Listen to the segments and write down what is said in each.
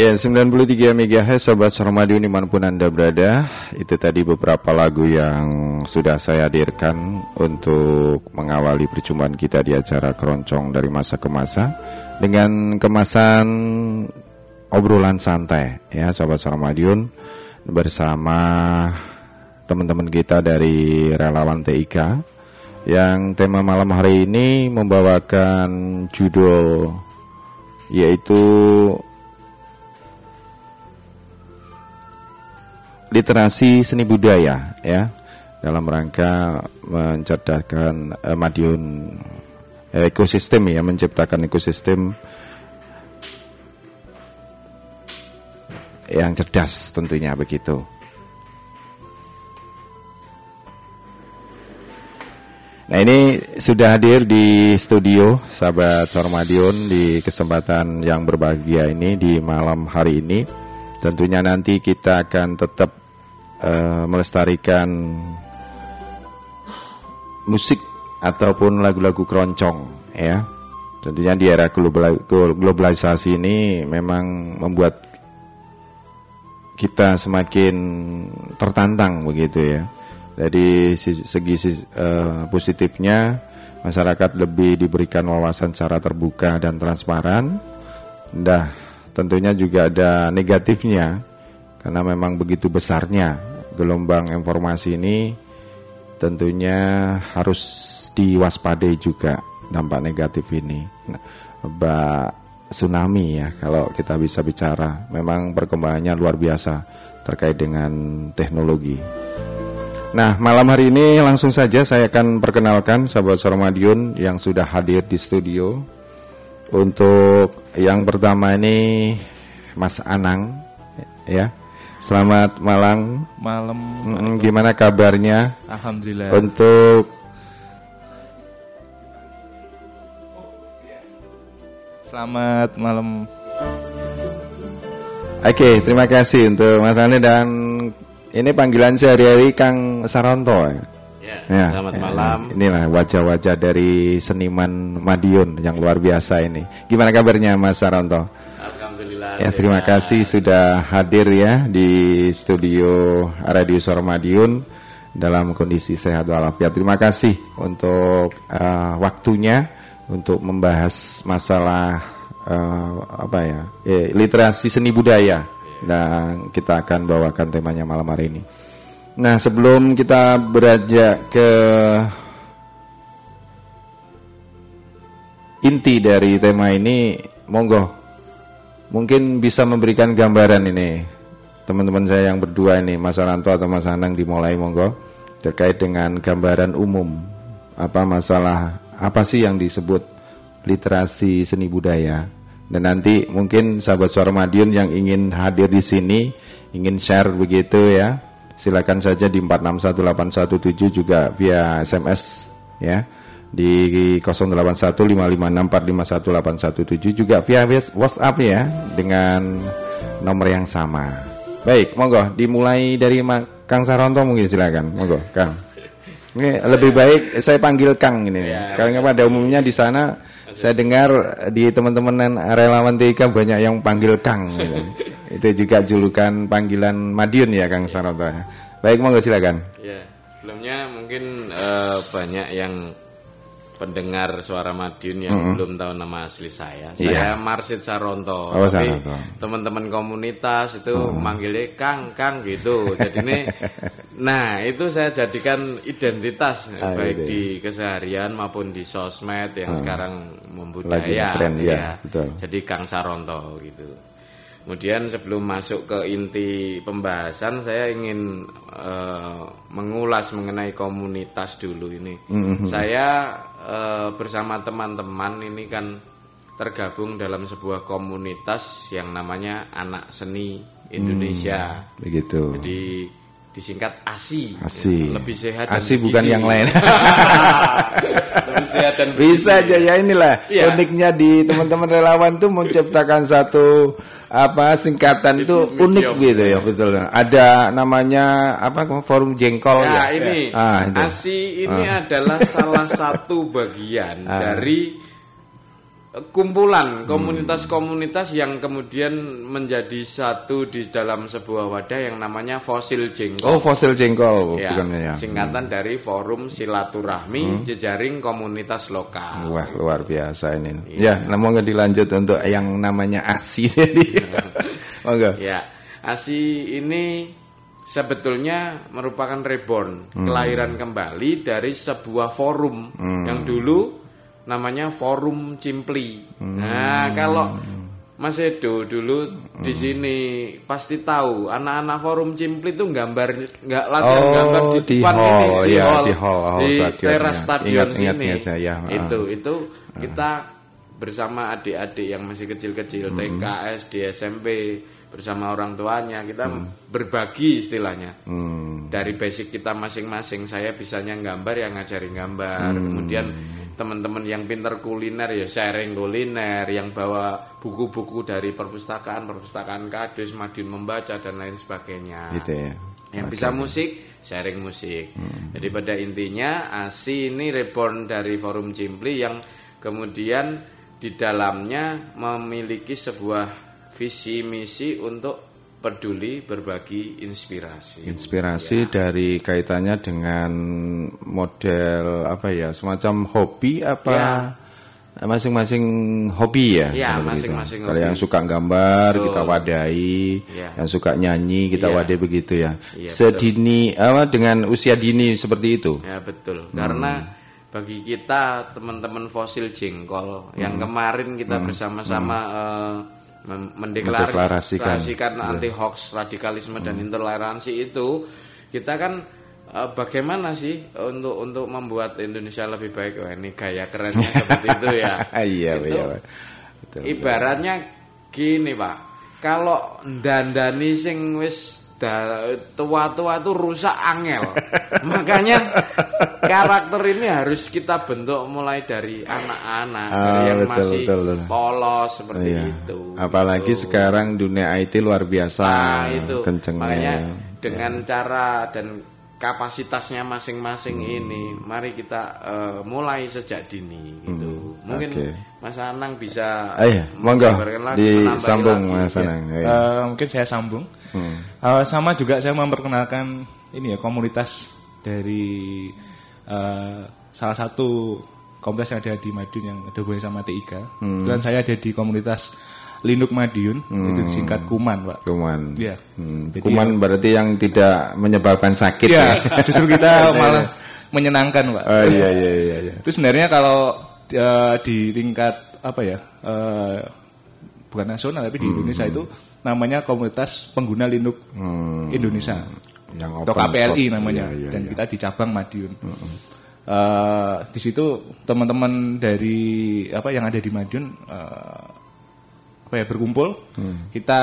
Ya, 93 MHz Sobat Sarmadiun di mana pun Anda berada. Itu tadi beberapa lagu yang sudah saya hadirkan Untuk mengawali perjumpaan kita di acara keroncong dari masa ke masa. Dengan kemasan obrolan santai ya Sobat Sarmadiun Bersama teman-teman kita dari relawan TIK Yang tema malam hari ini membawakan judul Yaitu literasi seni budaya ya dalam rangka mencerdaskan eh, Madiun ekosistem ya menciptakan ekosistem yang cerdas tentunya begitu. Nah ini sudah hadir di studio sahabat Sormadion di kesempatan yang berbahagia ini di malam hari ini. Tentunya nanti kita akan tetap uh, melestarikan musik ataupun lagu-lagu keroncong ya. Tentunya di era globalisasi ini memang membuat kita semakin tertantang begitu ya. Jadi segi uh, positifnya masyarakat lebih diberikan wawasan secara terbuka dan transparan. Nah, tentunya juga ada negatifnya karena memang begitu besarnya gelombang informasi ini tentunya harus diwaspadai juga dampak negatif ini. Mbak tsunami ya kalau kita bisa bicara memang perkembangannya luar biasa terkait dengan teknologi. Nah malam hari ini langsung saja saya akan perkenalkan sahabat Sormadion yang sudah hadir di studio Untuk yang pertama ini Mas Anang ya Selamat malam. Malam. Hmm, gimana kabarnya? Alhamdulillah. Untuk Selamat malam. Oke, terima kasih untuk Mas Ane dan ini panggilan sehari-hari Kang Saronto ya. Ya, ya selamat ya, malam. Inilah wajah-wajah dari seniman Madiun yang luar biasa ini. Gimana kabarnya Mas Saronto? Ya, terima kasih sudah hadir ya di studio Radio Suara Madiun dalam kondisi sehat walafiat. Terima kasih untuk uh, waktunya untuk membahas masalah uh, apa ya, eh, literasi seni budaya dan kita akan bawakan temanya malam hari ini. Nah, sebelum kita beranjak ke inti dari tema ini, monggo mungkin bisa memberikan gambaran ini teman-teman saya yang berdua ini Mas Aranto atau Mas Anang dimulai monggo. Terkait dengan gambaran umum apa masalah apa sih yang disebut literasi seni budaya? Dan nanti mungkin sahabat suara Madiun yang ingin hadir di sini ingin share begitu ya silakan saja di 461817 juga via SMS ya di 081556451817 juga via WhatsApp ya dengan nomor yang sama. Baik, monggo dimulai dari Kang Saronto mungkin silakan. Monggo, Kang. Ini lebih baik saya panggil Kang ini. Ya, Karena pada umumnya di sana saya dengar di teman-teman relawan TIK banyak yang panggil Kang gitu. Itu juga julukan panggilan Madiun ya Kang Saronto. Baik, monggo silakan. Ya, sebelumnya mungkin uh, banyak yang pendengar suara Madiun yang mm -hmm. belum tahu nama asli saya. Saya yeah. Marsid Saronto. Oh, Tapi teman-teman komunitas itu mm. manggilnya Kang Kang gitu. Jadi ini nah, itu saya jadikan identitas ah, baik gitu. di keseharian maupun di sosmed yang mm. sekarang membudaya Lagi trend, ya. ya. Betul. Jadi Kang Saronto gitu. Kemudian sebelum masuk ke inti pembahasan, saya ingin uh, mengulas mengenai komunitas dulu ini. Mm-hmm. Saya uh, bersama teman-teman ini kan tergabung dalam sebuah komunitas yang namanya Anak Seni Indonesia. Mm, begitu. Jadi disingkat ASI. ASI. Lebih sehat ASI dan bukan yang lain. Lebih sehat dan Bisa aja ya inilah ya. uniknya di teman-teman relawan tuh menciptakan satu apa singkatan itu unik gitu ya betul. Ada namanya apa forum jengkol ya. ya? ini ah, ASI ini ah. adalah salah satu bagian ah. dari kumpulan komunitas-komunitas yang kemudian menjadi satu di dalam sebuah wadah yang namanya fosil jengkol. Oh, fosil jengkol ya, ya. Singkatan hmm. dari Forum Silaturahmi hmm. Jejaring Komunitas Lokal. Wah, luar biasa ini. Ya, ya nah, nggak dilanjut untuk yang namanya ASI tadi. Monggo. ya, ASI ini sebetulnya merupakan reborn, hmm. kelahiran kembali dari sebuah forum hmm. yang dulu namanya Forum Cimpli. Hmm. Nah, kalau Mas Edo dulu hmm. di sini pasti tahu anak-anak Forum Cimpli itu gambar nggak latihan oh, gambar di depan hall, ini di ya, hall, di, hall, hall di teras stadion ingat, sini. Ingat, saya. Itu itu kita bersama adik-adik yang masih kecil-kecil hmm. TK, SD, SMP bersama orang tuanya kita hmm. berbagi istilahnya hmm. dari basic kita masing-masing saya bisanya gambar yang ngajarin gambar hmm. kemudian teman-teman yang pinter kuliner ya sharing kuliner yang bawa buku-buku dari perpustakaan perpustakaan kadus Madiun membaca dan lain sebagainya gitu ya yang okay. bisa musik sharing musik hmm. jadi pada intinya ASI ini reborn dari forum Cimpli yang kemudian di dalamnya memiliki sebuah visi misi untuk peduli berbagi inspirasi. Inspirasi ya. dari kaitannya dengan model apa ya semacam hobi apa? Ya. Masing-masing hobi ya. Ya masing-masing. Kalau yang suka gambar betul. kita wadai, ya. yang suka nyanyi kita ya. wadai begitu ya. ya Sedini betul. apa dengan usia dini seperti itu. Ya betul. Hmm. Karena bagi kita teman-teman fosil jengkol hmm. yang kemarin kita hmm. bersama-sama hmm. Uh, mendeklarasikan. iya. anti hoax radikalisme hmm. dan intoleransi itu kita kan uh, bagaimana sih untuk untuk membuat Indonesia lebih baik? Wah ini gaya kerennya seperti itu ya. Iya itu, iya betul, ibaratnya gini pak. Kalau dandani sing wis tua-tua itu rusak angel. Makanya karakter ini harus kita bentuk mulai dari anak-anak, ah, dari yang betul, masih betul, betul. polos seperti iya. itu. Apalagi gitu. sekarang dunia IT luar biasa nah, itu. kencengnya. Makanya dengan ya. cara dan kapasitasnya masing-masing hmm. ini, mari kita uh, mulai sejak dini gitu. Hmm. Mungkin okay. Mas Anang bisa ah, iya. monggo disambung Mas Anang. Ya. Uh, mungkin saya sambung. Hmm. Uh, sama juga saya memperkenalkan ini ya komunitas dari uh, salah satu komunitas yang ada di Madiun yang ada hubungannya sama TIK. Hmm. Dan saya ada di komunitas Linduk Madiun hmm. itu singkat kuman pak. Kuman. Ya. Hmm. kuman ya, berarti yang tidak menyebabkan sakit ya. ya. Justru kita malah menyenangkan pak. Oh iya iya iya. iya. Itu sebenarnya kalau uh, di tingkat apa ya uh, bukan nasional tapi di hmm. Indonesia itu namanya komunitas pengguna Linux hmm. Indonesia yang atau KPLI namanya iya, iya, dan iya. kita di cabang Madiun. Hmm. Uh, di situ teman-teman dari apa yang ada di Madiun uh, apa ya berkumpul. Hmm. Kita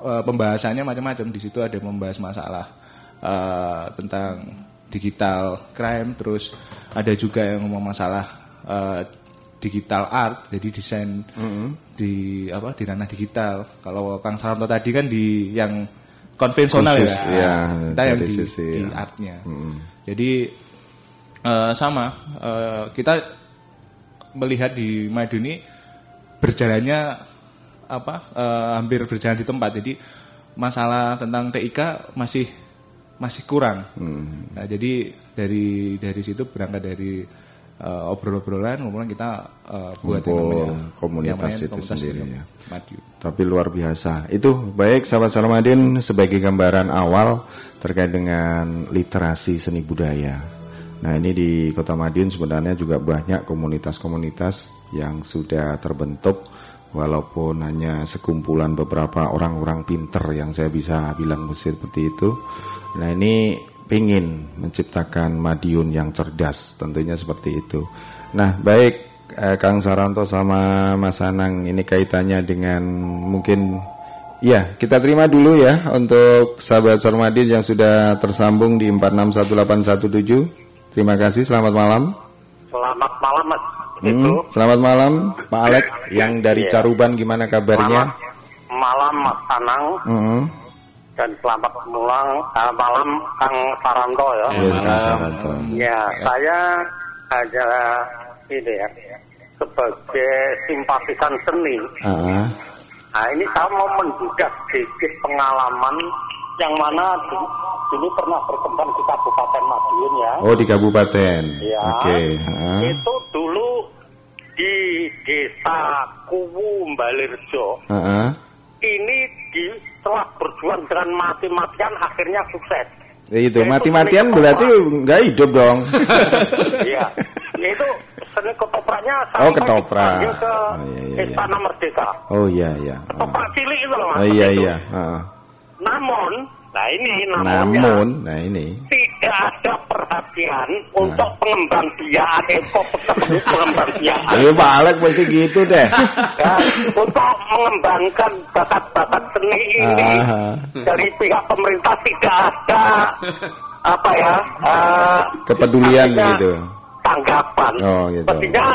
uh, pembahasannya macam-macam. Di situ ada membahas masalah uh, tentang digital crime, terus ada juga yang ngomong masalah uh, digital art jadi desain mm -hmm. di apa di ranah digital kalau Kang Saranto tadi kan di yang konvensional Khusus, ya, ya kita yang di, sisi, di ya. artnya mm -hmm. jadi uh, sama uh, kita melihat di Maduni berjalannya apa uh, hampir berjalan di tempat jadi masalah tentang TIK masih masih kurang hmm. nah jadi dari dari situ berangkat dari uh, obrol-obrolan kemudian kita uh, buat Kumpul komunitas itu komunitas sendiri ya. Madiun. Tapi luar biasa. Itu baik sahabat Salamadin sebagai gambaran awal terkait dengan literasi seni budaya. Nah ini di Kota Madiun sebenarnya juga banyak komunitas-komunitas yang sudah terbentuk walaupun hanya sekumpulan beberapa orang-orang pinter yang saya bisa bilang seperti itu. Nah ini ingin menciptakan Madiun yang cerdas, tentunya seperti itu. Nah, baik eh, Kang Saranto sama Mas Anang ini kaitannya dengan mungkin ya kita terima dulu ya untuk sahabat Sarmadin yang sudah tersambung di 461817. Terima kasih, selamat malam. Selamat malam Mas. Hmm, selamat malam Pak Alek yang dari iya. Caruban gimana kabarnya? Malam, malam Mas Anang. Hmm dan selamat pulang uh, malam Kang Saranto ya. Ya, Kang Saranto. Ya, saya ada ini ya. sebagai simpatisan seni. Uh-huh. Nah ini saya mau menduga sedikit pengalaman yang mana dulu, pernah berkembang di Kabupaten Madiun ya. Oh di Kabupaten. Ya. Oke. Okay. Itu dulu di Desa Kuwu Balirjo. Uh-huh. Ini di setelah berjuang dengan mati-matian akhirnya sukses. Ya itu mati-matian berarti nggak hidup dong. Iya, ya itu seni ketopraknya oh ketoprak ke oh, iya, iya, Istana Merdeka. Oh iya iya. Ketoprak cilik itu loh. Oh iya iya. Uh. Namun Nah ini namanya Namun, nah ini tidak ada perhatian nah. untuk pengembang biakan eko pengembang biakan. Ini Pak Alek mesti gitu deh. ya, untuk mengembangkan bakat-bakat seni ini Aha. dari pihak pemerintah tidak ada apa ya uh, kepedulian gitu. Tanggapan. Oh gitu. Sepertinya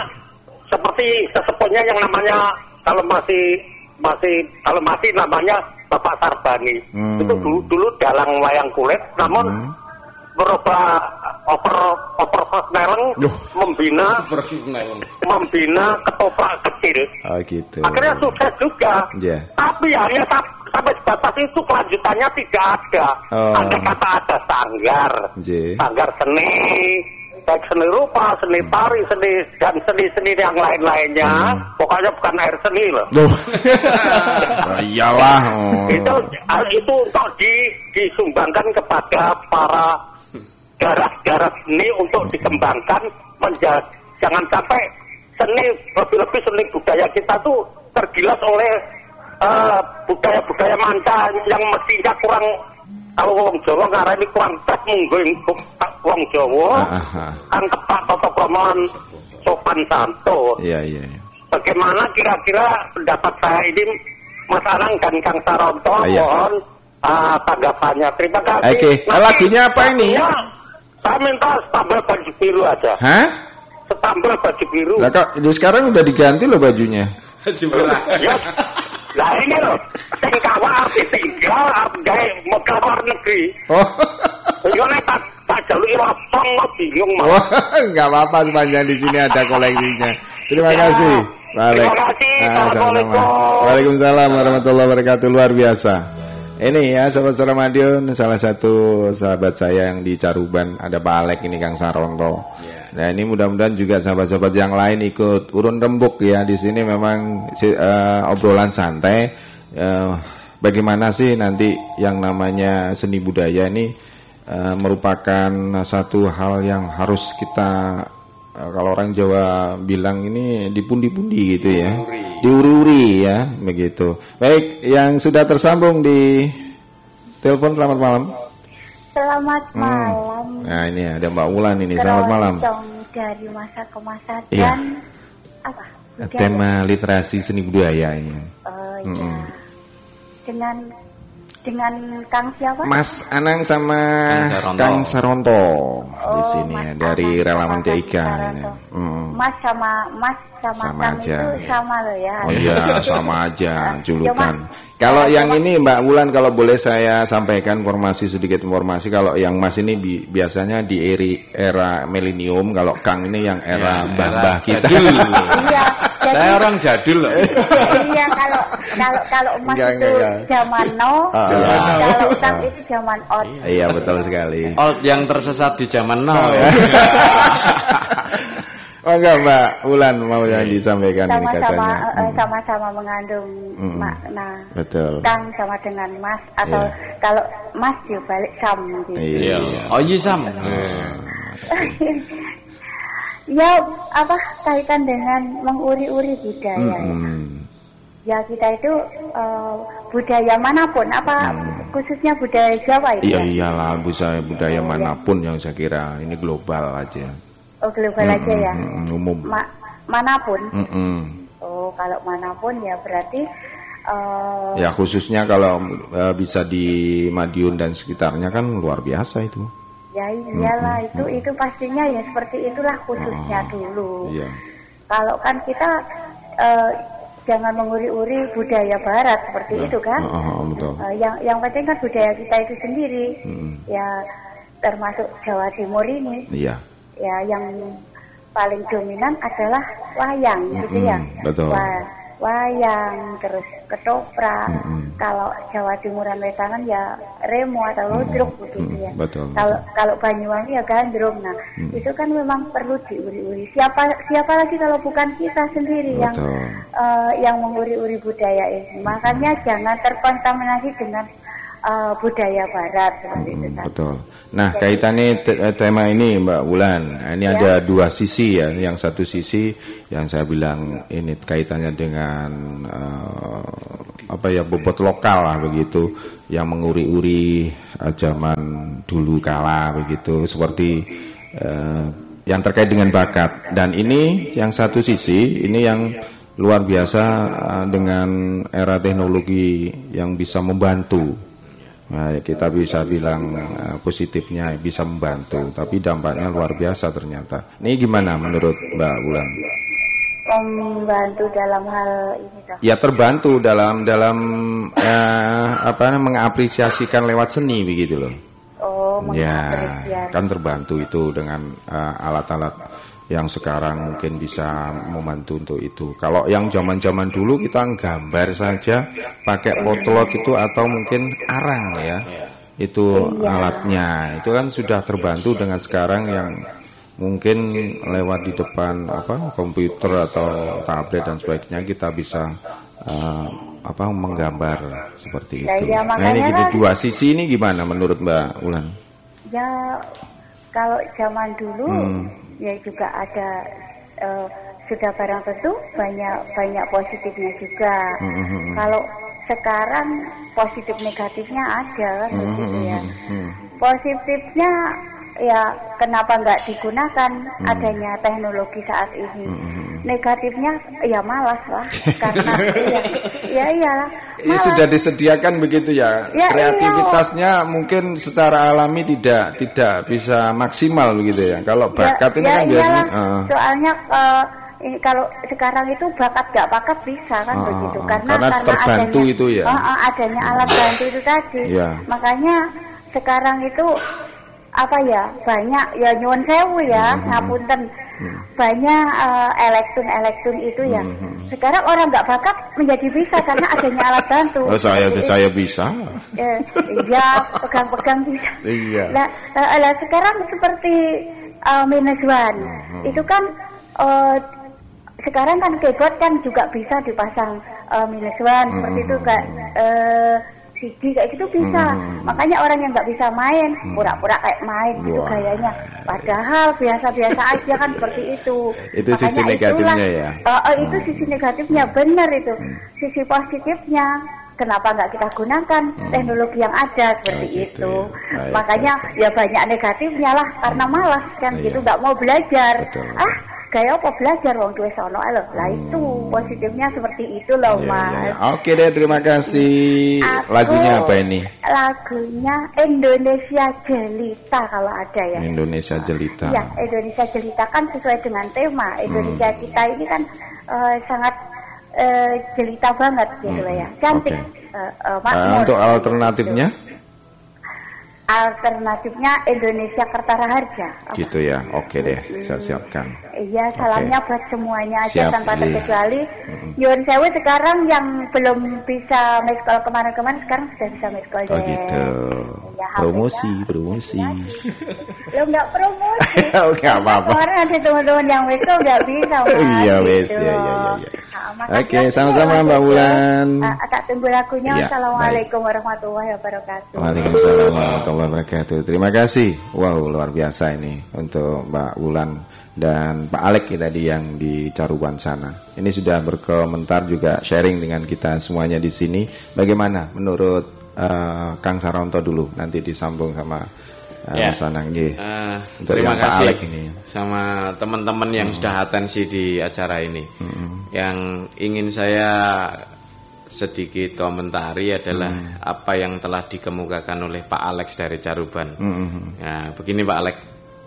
seperti sesepuhnya yang namanya kalau masih masih kalau masih namanya Bapak Sarbani. Hmm. Itu dulu dulu dalang wayang kulit, namun hmm. berubah oper oper meleng membina membina ketoprak kecil. Oh gitu. Akhirnya sukses juga. Yeah. Tapi hanya sampai sebatas itu kelanjutannya tidak ada. Oh. Ada kata ada sanggar, yeah. sanggar seni, baik seni rupa, seni tari, seni dan seni-seni yang lain-lainnya. Hmm. Pokoknya bukan air seni loh. nah, iyalah. Oh. Itu itu untuk di, disumbangkan kepada para garas-garas seni untuk dikembangkan menjadi jangan sampai seni lebih-lebih seni budaya kita tuh tergilas oleh uh, budaya-budaya manca yang mestinya kurang kalau wong Jawa ngarani kurang tek munggo wong Jawa kan tepat tata krama sopan santun. Iya iya. Bagaimana kira-kira pendapat saya ini dan Kang Saronto ah, iya. mohon uh, tanggapannya. Terima kasih. Oke, okay. lagunya apa ini? Saya minta stambel baju biru aja. Hah? Stambel baju biru. Lah kok sekarang udah diganti loh bajunya. ya, lah ini loh, sing kawal arti tinggal gawe modal luar negeri. Oh. Yo nek tak tak jaluki bingung mah. Oh, enggak apa-apa sepanjang di sini ada koleksinya. Terima ya. kasih. Balik. Terima kasih. Ah, Assalamualaikum. Waalaikumsalam warahmatullahi wabarakatuh. Luar biasa. Ini ya sahabat Madiun salah satu sahabat saya yang di Caruban ada Pak Alek ini Kang Saronto. Yeah. Nah ini mudah-mudahan juga sahabat-sahabat yang lain ikut urun rembuk ya di sini memang uh, obrolan santai. Uh, bagaimana sih nanti yang namanya seni budaya ini uh, merupakan satu hal yang harus kita uh, kalau orang Jawa bilang ini dipundi-pundi gitu ya, diururi ya begitu. Baik, yang sudah tersambung di telepon selamat malam. Selamat hmm. malam. Nah ini ada Mbak Wulan ini. Selamat malam. Dari masa ke masa iya. dan apa? Budaya. Tema literasi seni budaya ini. Oh iya. -hmm. Dengan dengan Kang siapa? Mas Anang sama Kang Saronto, Kang Saronto oh, di sini ya dari relawan TIK ini. Hmm. Mas sama Mas sama, sama Kang aja. itu sama loh ya. Oh iya, sama aja julukan. Kalau yang ini Mbak Wulan kalau boleh saya sampaikan informasi sedikit informasi kalau yang Mas ini bi biasanya di eri era milenium kalau Kang ini yang era ya, mbah-mbah kita. iya. Jadi, saya orang jadul loh. iya kalau kalau kalau Mas enggak, itu enggak. zaman no, uh, kalau Kang itu zaman old. Iya betul sekali. Old yang tersesat di zaman now ya. Oh enggak Mbak Ulan mau yang disampaikan sama, ini katanya. Sama, hmm. sama-sama mengandung hmm. makna. Betul. Kang sama dengan Mas atau yeah. kalau Mas juga balik Sam gitu. Iya. Oh iya Sam. ya apa kaitan dengan menguri-uri budaya hmm. ya. Ya kita itu uh, budaya mana pun apa hmm. khususnya budaya Jawa itu. Iya iyalah budaya budaya oh, mana pun ya. yang saya kira ini global aja. Oh global mm -mm, aja ya. Umum. Ma mana pun. Mm -mm. Oh kalau mana pun ya berarti. Uh, ya khususnya kalau uh, bisa di Madiun dan sekitarnya kan luar biasa itu. Ya iyalah mm -mm, itu itu pastinya ya seperti itulah khususnya oh, dulu. Iya. Kalau kan kita uh, jangan menguri-uri budaya Barat seperti ya. itu kan. Oh, oh, betul. Uh, yang yang penting kan budaya kita itu sendiri. Mm. Ya termasuk Jawa Timur ini. Iya ya yang paling dominan adalah wayang gitu ya. Betul. Wah, wayang terus ketoprak. Mm-hmm. Kalau Jawa Timuran Wetangan ya remo atau lodruk mm-hmm. begitu ya. Betul. Kalau kalau Banyuwangi ya gandrung. Nah, mm-hmm. itu kan memang perlu diuri-uri. Siapa siapa lagi kalau bukan kita sendiri Betul. yang uh, yang menguri-uri budaya ini. Makanya jangan terkontaminasi dengan uh, budaya barat seperti hmm, itu Betul. Nah, Jadi, kaitannya te eh, tema ini Mbak Wulan, nah, ini ya. ada dua sisi ya. Yang satu sisi yang saya bilang ini kaitannya dengan uh, apa ya bobot lokal lah begitu yang menguri-uri uh, zaman dulu kala begitu seperti uh, yang terkait dengan bakat dan ini yang satu sisi ini yang luar biasa uh, dengan era teknologi yang bisa membantu Nah, kita bisa bilang uh, positifnya bisa membantu, tapi dampaknya luar biasa ternyata. Ini gimana menurut Mbak Wulan? Membantu dalam hal ini toh. Ya terbantu dalam dalam uh, apa mengapresiasikan lewat seni begitu loh. Oh, ya kan terbantu itu dengan uh, alat-alat uh, yang sekarang mungkin bisa membantu untuk itu. Kalau yang zaman-zaman dulu kita gambar saja pakai potlot itu atau mungkin arang ya. Itu alatnya. Itu kan sudah terbantu dengan sekarang yang mungkin lewat di depan apa komputer atau tablet dan sebagainya kita bisa uh, apa menggambar seperti itu. Ya, nah ini gitu kan, dua sisi ini gimana menurut Mbak Ulan? Ya kalau zaman dulu hmm ya juga ada uh, sudah barang tentu banyak banyak positifnya juga. Mm-hmm. Kalau sekarang positif negatifnya ada kan mm-hmm. begitu ya. Mm-hmm. Positifnya ya kenapa nggak digunakan mm-hmm. adanya teknologi saat ini. Mm-hmm. Negatifnya ya malas lah karena ya ya ya. Ini sudah disediakan begitu ya. ya Kreativitasnya iya. mungkin secara alami tidak tidak bisa maksimal begitu ya. Kalau ya, bakat ya, ini ya, kan biasanya uh. soalnya uh, kalau sekarang itu bakat gak bakat bisa kan uh, begitu karena karena, karena terbantu adanya, itu ya. Uh, uh, adanya alat bantu itu tadi. Yeah. Makanya sekarang itu apa ya banyak ya nyuwun sewu ya mm-hmm. ngapunten mm-hmm. banyak uh, elektron elektron itu ya mm-hmm. sekarang orang nggak bakat menjadi bisa karena adanya alat bantu oh, saya Jadi, saya bisa ya, ya pegang-pegang bisa iya nah, uh, sekarang seperti uh, minus one mm-hmm. itu kan uh, sekarang kan keyboard kan juga bisa dipasang uh, minus one mm-hmm. seperti itu kayak uh, CD kayak gitu bisa. Hmm. Makanya orang yang nggak bisa main hmm. pura-pura kayak main Wah. gitu gayanya. Padahal biasa-biasa aja kan seperti itu. Itu Makanya sisi negatifnya itulah, ya. Uh, uh, itu hmm. sisi negatifnya benar itu. Hmm. Sisi positifnya kenapa nggak kita gunakan hmm. teknologi yang ada seperti oh, gitu itu. Ya. Baik, Makanya baik. ya banyak negatifnya lah karena malas kan oh, gitu nggak mau belajar. Betul. Ah kayak apa? Belajar wong tuh sono loh lah itu positifnya seperti itu loh yeah, mas. yeah. oke deh terima kasih. Aku, lagunya apa ini? Lagunya Indonesia Jelita kalau ada ya. Indonesia Jelita. Ya Indonesia Jelita kan sesuai dengan tema. Indonesia hmm. kita ini kan uh, sangat uh, jelita banget gitu hmm. ya cantik okay. uh, uh, uh, untuk alternatifnya? gitu alternatifnya Indonesia Kertara Harja. Gitu ya, oke deh, saya siapkan. Iya, salamnya okay. buat semuanya aja Siap, tanpa iya. terkecuali. Mm-hmm. Yun Sewu sekarang yang belum bisa miskol kemarin-kemarin sekarang sudah bisa miskol Oh gitu. Ya, promosi, ya. promosi. Lo nggak promosi. nggak apa-apa. Kemarin ada teman-teman yang miskol nggak bisa. Iya, wes, gitu. ya, ya, ya. ya. Oke, okay, sama-sama Mbak Wulan. Uh, tak tunggu lagunya. Ya, Assalamualaikum baik. warahmatullahi wabarakatuh. Waalaikumsalam warahmatullahi wabarakatuh. Terima kasih. Wow, luar biasa ini untuk Mbak Wulan dan Pak Alek tadi yang di Caruban sana. Ini sudah berkomentar juga sharing dengan kita semuanya di sini. Bagaimana menurut uh, Kang Saronto dulu nanti disambung sama uh, ya. Mas Anang uh, Terima kasih ini. sama teman-teman yang hmm. sudah atensi di acara ini. Hmm. Yang ingin saya sedikit komentari adalah hmm. apa yang telah dikemukakan oleh Pak Alex dari Caruban. Hmm. Ya, begini Pak Alex,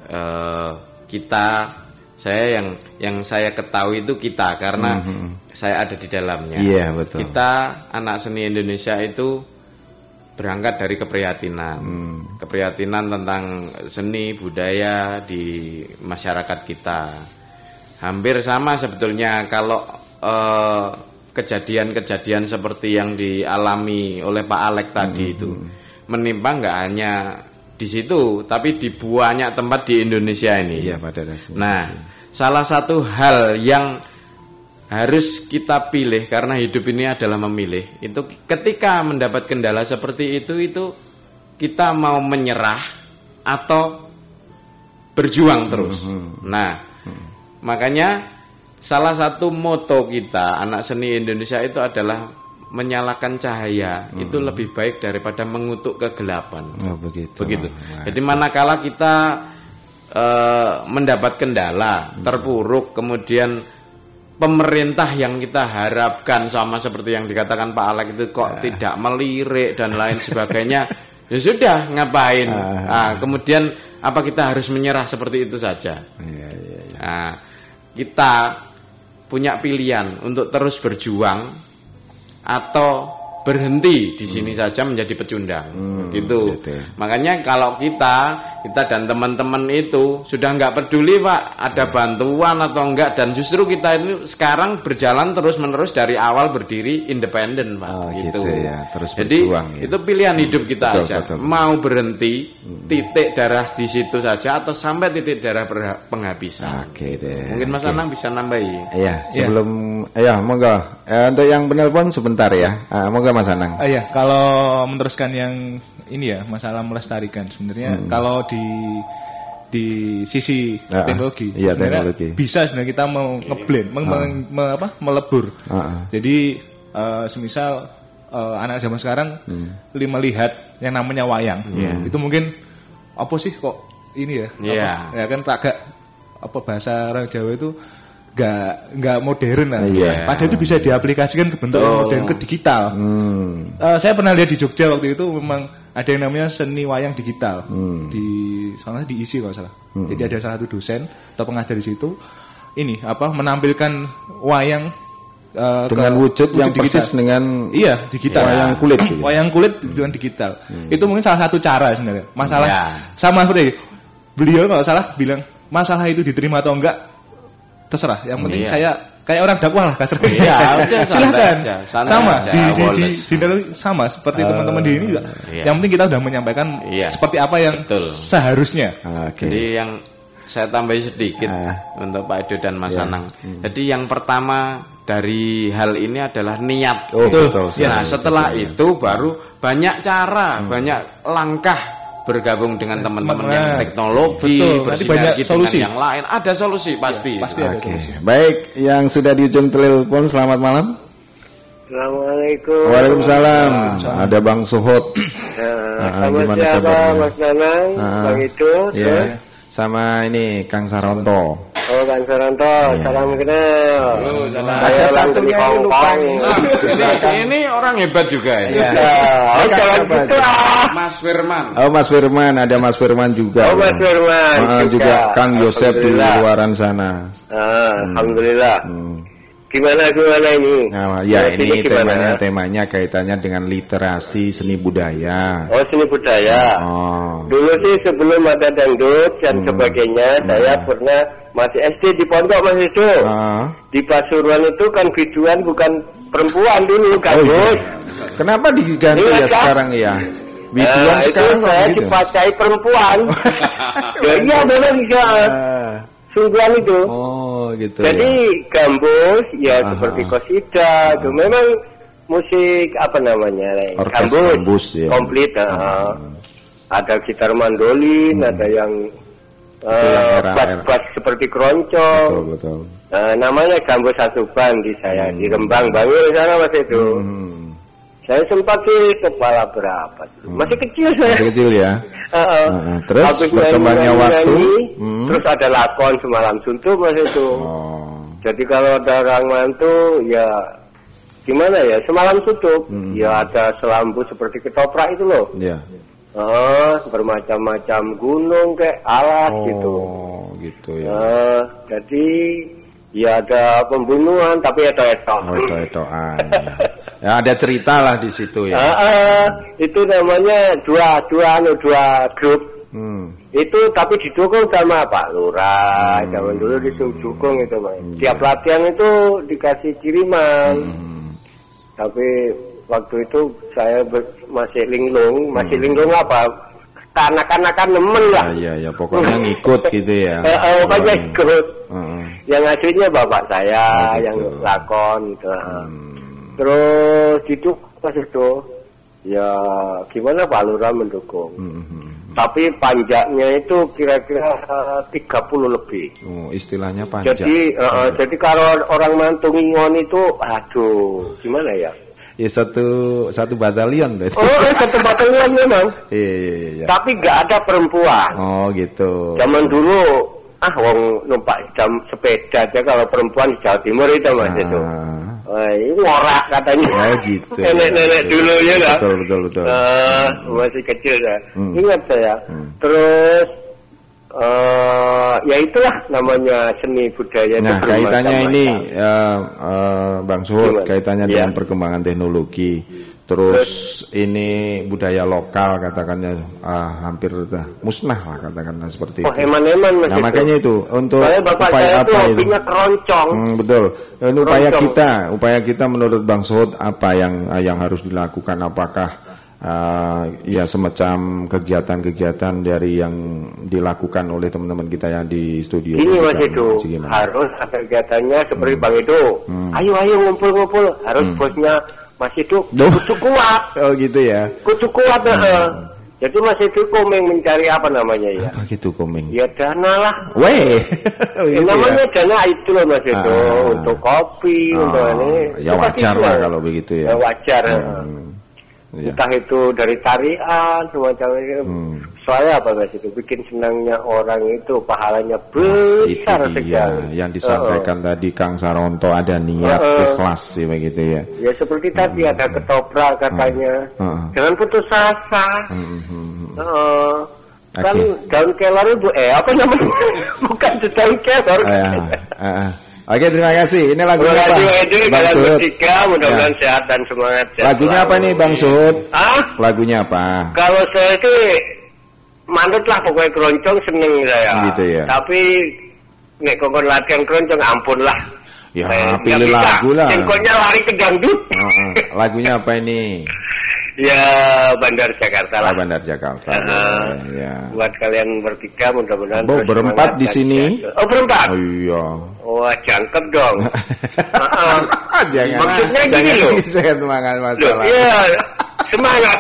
uh, kita saya yang yang saya ketahui itu kita karena hmm. saya ada di dalamnya. Iya yeah, betul. Kita anak seni Indonesia itu berangkat dari keprihatinan, hmm. keprihatinan tentang seni budaya di masyarakat kita. hampir sama sebetulnya kalau eh, kejadian-kejadian seperti yang dialami oleh Pak Alek tadi hmm. itu menimpa nggak hanya di situ tapi di banyak tempat di Indonesia ini. Iya, pada dasarnya. Nah, salah satu hal yang harus kita pilih karena hidup ini adalah memilih. Itu ketika mendapat kendala seperti itu itu kita mau menyerah atau berjuang terus. Hmm, hmm. Nah, makanya salah satu moto kita anak seni Indonesia itu adalah menyalakan cahaya hmm. itu lebih baik daripada mengutuk kegelapan. Oh, begitu. Begitu. Jadi manakala kita uh, mendapat kendala, hmm. terpuruk, kemudian pemerintah yang kita harapkan sama seperti yang dikatakan Pak Alek itu kok ya. tidak melirik dan lain sebagainya, ya sudah ngapain? Uh. Nah, kemudian apa kita harus menyerah seperti itu saja? Ya, ya, ya. Nah, kita punya pilihan untuk terus berjuang atau berhenti di sini hmm. saja menjadi pecundang hmm, gitu. gitu. Makanya kalau kita kita dan teman-teman itu sudah nggak peduli pak ada hmm. bantuan atau enggak dan justru kita ini sekarang berjalan terus menerus dari awal berdiri independen pak oh, gitu. gitu ya. Terus Jadi berjuang, ya. itu pilihan hidup hmm, kita betul, aja betul. mau berhenti hmm. titik darah di situ saja atau sampai titik darah penghabisan. Oke deh. Mungkin Mas okay. Anang bisa nambahi. Iya sebelum ya, ya monggo eh, untuk yang penelpon sebentar ya. Uh, monggo Mas Anang? Uh, iya, kalau meneruskan yang ini ya masalah melestarikan sebenarnya hmm. kalau di di sisi uh, teknologi, iya, teknologi bisa sebenarnya kita mau ngeblend, uh. me, me, apa, melebur. Uh, uh. Jadi uh, semisal uh, anak zaman sekarang hmm. melihat yang namanya wayang, yeah. itu mungkin apa sih kok ini ya? Yeah. Apa, ya kan agak apa bahasa orang Jawa itu nggak nggak modern lah. Yeah. Padahal itu bisa diaplikasikan ke bentuk oh. modern ke digital. Hmm. Uh, saya pernah lihat di Jogja waktu itu memang ada yang namanya seni wayang digital hmm. di sana diisi kalau salah. Hmm. Jadi ada salah satu dosen atau pengajar di situ ini apa menampilkan wayang uh, dengan wujud, wujud yang digital. persis dengan iya digital wayang kulit gitu. wayang kulit dengan digital hmm. itu mungkin salah satu cara sebenarnya masalah ya. sama seperti beliau kalau salah bilang masalah itu diterima atau enggak terserah. Yang penting iya. saya kayak orang dakwah lah kasar. Iya, silahkan. sama aja, di, di, di, di, di, sama seperti uh, teman-teman di ini juga. Iya. Yang penting kita sudah menyampaikan iya. seperti apa yang Betul. seharusnya. Okay. Jadi yang saya tambahin sedikit uh, untuk Pak Edo dan Mas iya. Anang. Hmm. Jadi yang pertama dari hal ini adalah niat. Oh, betul. Nah, setelah betul, itu baru banyak cara, hmm. banyak langkah bergabung dengan teman-teman yang teknologi, bersinergi dengan solusi. yang lain, ada solusi pasti. Ya, pasti ada Oke. Solusi. Baik, yang sudah di ujung telepon selamat malam. Assalamualaikum. Waalaikumsalam. Ada Bang Suhut. Uh, nah, gimana kabarnya? Mas Nanang, uh, Bang itu, ya. Sama ini Kang Saronto. Oh Kang Saranto, yeah. salam kenal. Oh, salam. Ada satunya ini lupa nih. Nah, ini orang hebat juga ya. Iya. Oh, gitu Mas Firman. Oh Mas Firman, ada Mas Firman juga. Oh Mas Firman. Uh, juga. juga Kang Yosep di luaran sana. Ah, hmm. Alhamdulillah. Hmm. Gimana gimana ini? Nah, ya ini, ini temanya temanya kaitannya dengan literasi seni budaya. Oh seni budaya. Oh. Dulu sih sebelum ada dangdut dan hmm. sebagainya, hmm. saya pernah masih SD di pondok masih itu. Uh. Di Pasuruan itu kan biduan bukan perempuan dulu kan, oh, iya. Kenapa diganti ya kan? sekarang ya? Biduan nah, sekarang itu saya dipakai perempuan. ya, iya memang bisa. Uh sungguhan itu. Oh, gitu. Jadi ya. gambus ya Aha. seperti kosida itu memang musik apa namanya? Orkes gambus, gambus ya. komplit. Uh, ada gitar mandolin, hmm. ada yang uh, bass seperti keroncong. Betul, betul. Uh, namanya gambus satu band di saya hmm. di Rembang Bangil sana mas itu. Hmm. Saya sempat sih kepala berapa? Hmm. Masih kecil saya. Masih kecil ya. uh, uh. Terus Habis berkembangnya waktu. Nyanyi, hmm. Terus ada lakon semalam suntuk mas itu. Oh. Jadi kalau ada orang mantu ya gimana ya semalam suntuk hmm. ya ada selambu seperti ketoprak itu loh. Iya. Yeah. Uh, bermacam-macam gunung kayak alas oh, gitu. Oh gitu ya. Uh, jadi Ya ada pembunuhan tapi ada etok. Oh, etok-etokan. ya. ya ada cerita lah di situ ya. Uh, uh, itu namanya dua dua anu dua grup. Hmm. itu tapi didukung sama Pak Lurah hmm. zaman dulu didukung itu mas hmm. tiap latihan itu dikasih kiriman hmm. tapi waktu itu saya masih linglung masih hmm. linglung apa kanak-kanakan nemen lah ya ya, ya pokoknya ngikut gitu ya eh, eh, pokoknya hmm. ikut hmm. yang aslinya bapak saya oh, gitu. yang lakon gitu. hmm. terus itu pas itu ya gimana Pak Lurah mendukung hmm. hmm, hmm tapi panjangnya itu kira-kira eh, tiga puluh lebih. Oh, istilahnya panjang. Jadi, uh, jadi kalau orang mantung ingon itu, aduh, gimana ya? Ya satu satu batalion berarti. Oh, eh, satu batalion memang. iya, iya, iya. Tapi nggak ada perempuan. Oh, gitu. Zaman dulu ah wong numpak jam sepeda aja kalau perempuan di Jawa Timur itu mas ah. itu. Wah, ngorak katanya. Oh gitu. Nenek-nenek dulu ya. Betul betul betul. Uh, hmm. Masih kecil ya. Hmm. Ingat saya. Hmm. Terus uh, ya itulah namanya seni budaya. Nah kaitannya ini uh, uh, Bang Suhut, kaitannya ya. dengan perkembangan teknologi terus ini budaya lokal katakannya ah, hampir dah musnah lah katakanlah seperti oh, itu. eman-eman nah, makanya itu untuk bapak upaya apa itu? keroncong. Hmm, betul. Ini upaya kita, upaya kita menurut Bang Sud apa yang yang harus dilakukan apakah uh, ya semacam kegiatan-kegiatan dari yang dilakukan oleh teman-teman kita yang di studio. Ini Mas itu harus kegiatannya seperti hmm. Bang itu. Hmm. Ayo ayo ngumpul-ngumpul harus hmm. bosnya masih itu kutu kuat. Oh gitu ya. Kutu kuat. Hmm. Jadi masih itu komeng mencari apa namanya ya? Apa gitu komeng? Ya dana lah. Weh. ya, namanya ya? dana itu loh mas itu ah. untuk kopi oh, untuk ini. Ya wajar lah kalau begitu ya. ya wajar. Hmm. Ya. Entah itu dari tarian semacam itu. Hmm. Soalnya apa mas itu bikin senangnya orang itu pahalanya besar nah, itu dia, Yang disampaikan uh, tadi Kang Saronto ada niat uh, ikhlas sih begitu ya. Ya seperti hmm. tadi ada ketoprak katanya. Uh, uh. Jangan putus asa. Hmm, hmm, hmm. Uh, kan daun kelor itu eh apa namanya? Bukan daun kelor. Uh, uh, uh. Oke, terima kasih. Ini lagunya apa? Bang Suhud. mudah-mudahan ya. sehat dan semangat. Lagunya apa nih, Bang Suhud? Ah? Lagunya apa? Kalau saya itu manut lah pokoknya keroncong seneng saya. Gitu ya. Tapi nek kokon latihan keroncong ampun lah. Ya, eh, pilih lagu lah. Cengkoknya lari ke dangdut. Uh, uh. Lagunya apa ini? Ya Bandar Jakarta lah. Oh, Bandar Jakarta. Uh, ya. Buat kalian bertiga mudah-mudahan. Oh, berempat di sini. Oh berempat. Oh iya. Wah jangkep dong. uh, jangan. Maksudnya gini loh. Saya semangat masalah. Iya. Semangat.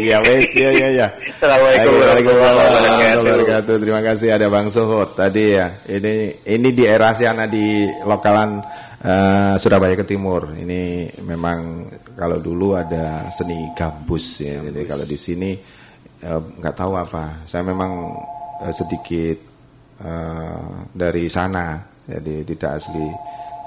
Iya wes ya ya ya. Assalamualaikum warahmatullahi wabarakatuh. Terima kasih ada Bang Suhut tadi ya. Ini ini di era Siana di lokalan uh, Surabaya ke Timur. Ini memang kalau dulu ada seni gambus ya. Jadi kalau di sini eh, nggak uh, tahu apa. Saya memang uh, sedikit uh, dari sana. Jadi tidak asli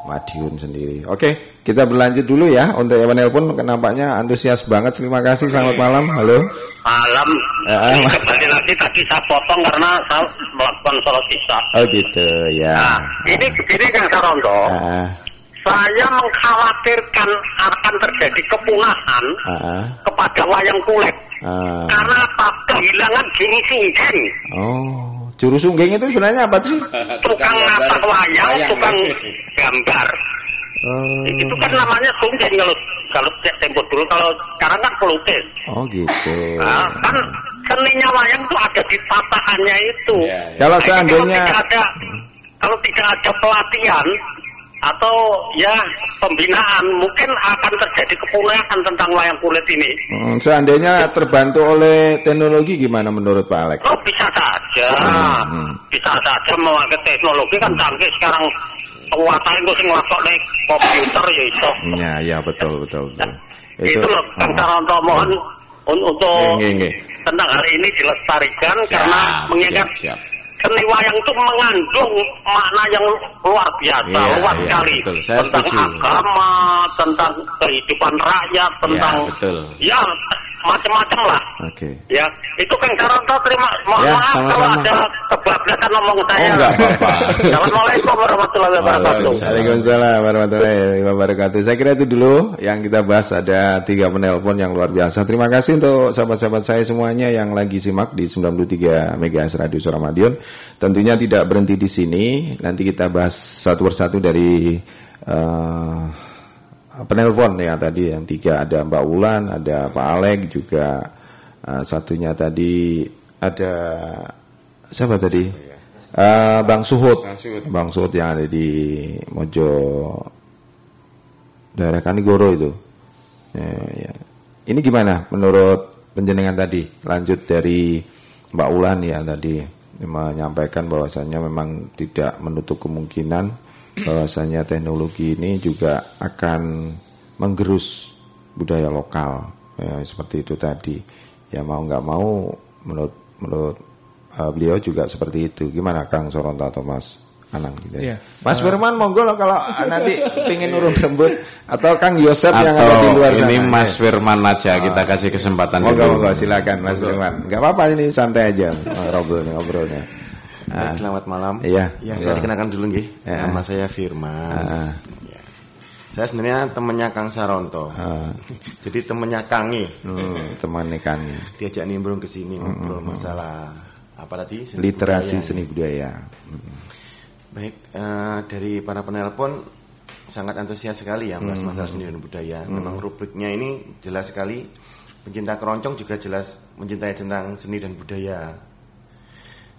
Madiun sendiri. Oke, kita berlanjut dulu ya untuk yang menelpon nampaknya antusias banget. Terima kasih. Selamat malam. Halo. Malam. Eh, kembali lagi tadi saya potong karena saya melakukan sholat isya. Oh gitu ya. Nah, ini ini kan Sarondo. Uh, saya mengkhawatirkan akan terjadi kepunahan uh, kepada wayang kulit. Uh, karena apa? Kehilangan singgen. Oh, juru sungging itu sebenarnya apa sih? Tukang nata wayang, tukang gambar. Uh, itu kan namanya sungging kalau kalau tempo dulu kalau sekarang kan pelukis. Oh gitu. Nah, kan seninya wayang itu ada di tatahannya itu. Ya, ya. Kalau seandainya kalau tidak ada, kalau tidak ada pelatihan, atau ya pembinaan mungkin akan terjadi kepunahan tentang wayang kulit ini. Hmm, seandainya terbantu oleh teknologi gimana menurut Pak Alex? Oh bisa saja, hmm, hmm. bisa saja memakai teknologi kan canggih sekarang kekuatan itu sing nih komputer ya itu. Ya ya betul betul betul. itu, itu loh kan cara untuk mohon untuk tentang hari ini dilestarikan siap, karena mengingat siap, siap seni wayang itu mengandung makna yang luar biasa, iya, luas iya, sekali betul. Saya tentang setuju. agama, tentang kehidupan rakyat, tentang iya, betul. ya macam-macam lah. Oke. Okay. Ya, itu kan Karonto terima mohon ya, maaf sama -sama. kalau ada kebablasan ngomong saya. Oh, enggak apa-apa. Assalamualaikum warahmatullahi wabarakatuh. Waalaikumsalam warahmatullahi wabarakatuh. Saya kira itu dulu yang kita bahas ada tiga penelpon yang luar biasa. Terima kasih untuk sahabat-sahabat saya semuanya yang lagi simak di 93 MHz Radio Suara Madiun. Tentunya tidak berhenti di sini. Nanti kita bahas satu persatu dari uh, penelpon ya tadi yang tiga ada Mbak Wulan, ada Pak Alek juga uh, satunya tadi ada siapa tadi? Uh, Bang Suhut, Bang Suhut yang ada di Mojo daerah Kanigoro itu. Ya, ya. Ini gimana menurut penjenengan tadi? Lanjut dari Mbak Ulan ya tadi menyampaikan bahwasannya memang tidak menutup kemungkinan bahwasanya teknologi ini juga akan menggerus budaya lokal. Ya, seperti itu tadi. Ya mau nggak mau menurut menurut uh, beliau juga seperti itu. Gimana Kang Soronta atau Mas Anang gitu. Ya. Yeah. Mas uh, Firman monggo lo kalau nanti pingin urung rembut atau Kang Yosef yang ada di luar ini sana. Mas Firman aja kita oh. kasih kesempatan monggo monggo silakan Mas Firman nggak apa-apa ini santai aja ngobrolnya ngobrolnya Ah. selamat malam. Iya. Ya, saya dikenakan dulu nggih. Ya. Nama saya Firman. Ah. Ya. Saya sebenarnya temannya Kang Saronto. Jadi temannya Kangi. Hmm, temannya Kangi. Diajak nimbrung ke sini hmm, ngobrol hmm, hmm. masalah apa tadi? Seni Literasi budaya. seni budaya. Hmm. Baik, uh, dari para penelpon sangat antusias sekali ya mas hmm. masalah seni dan budaya. Hmm. Memang rubriknya ini jelas sekali. Pencinta keroncong juga jelas mencintai tentang seni dan budaya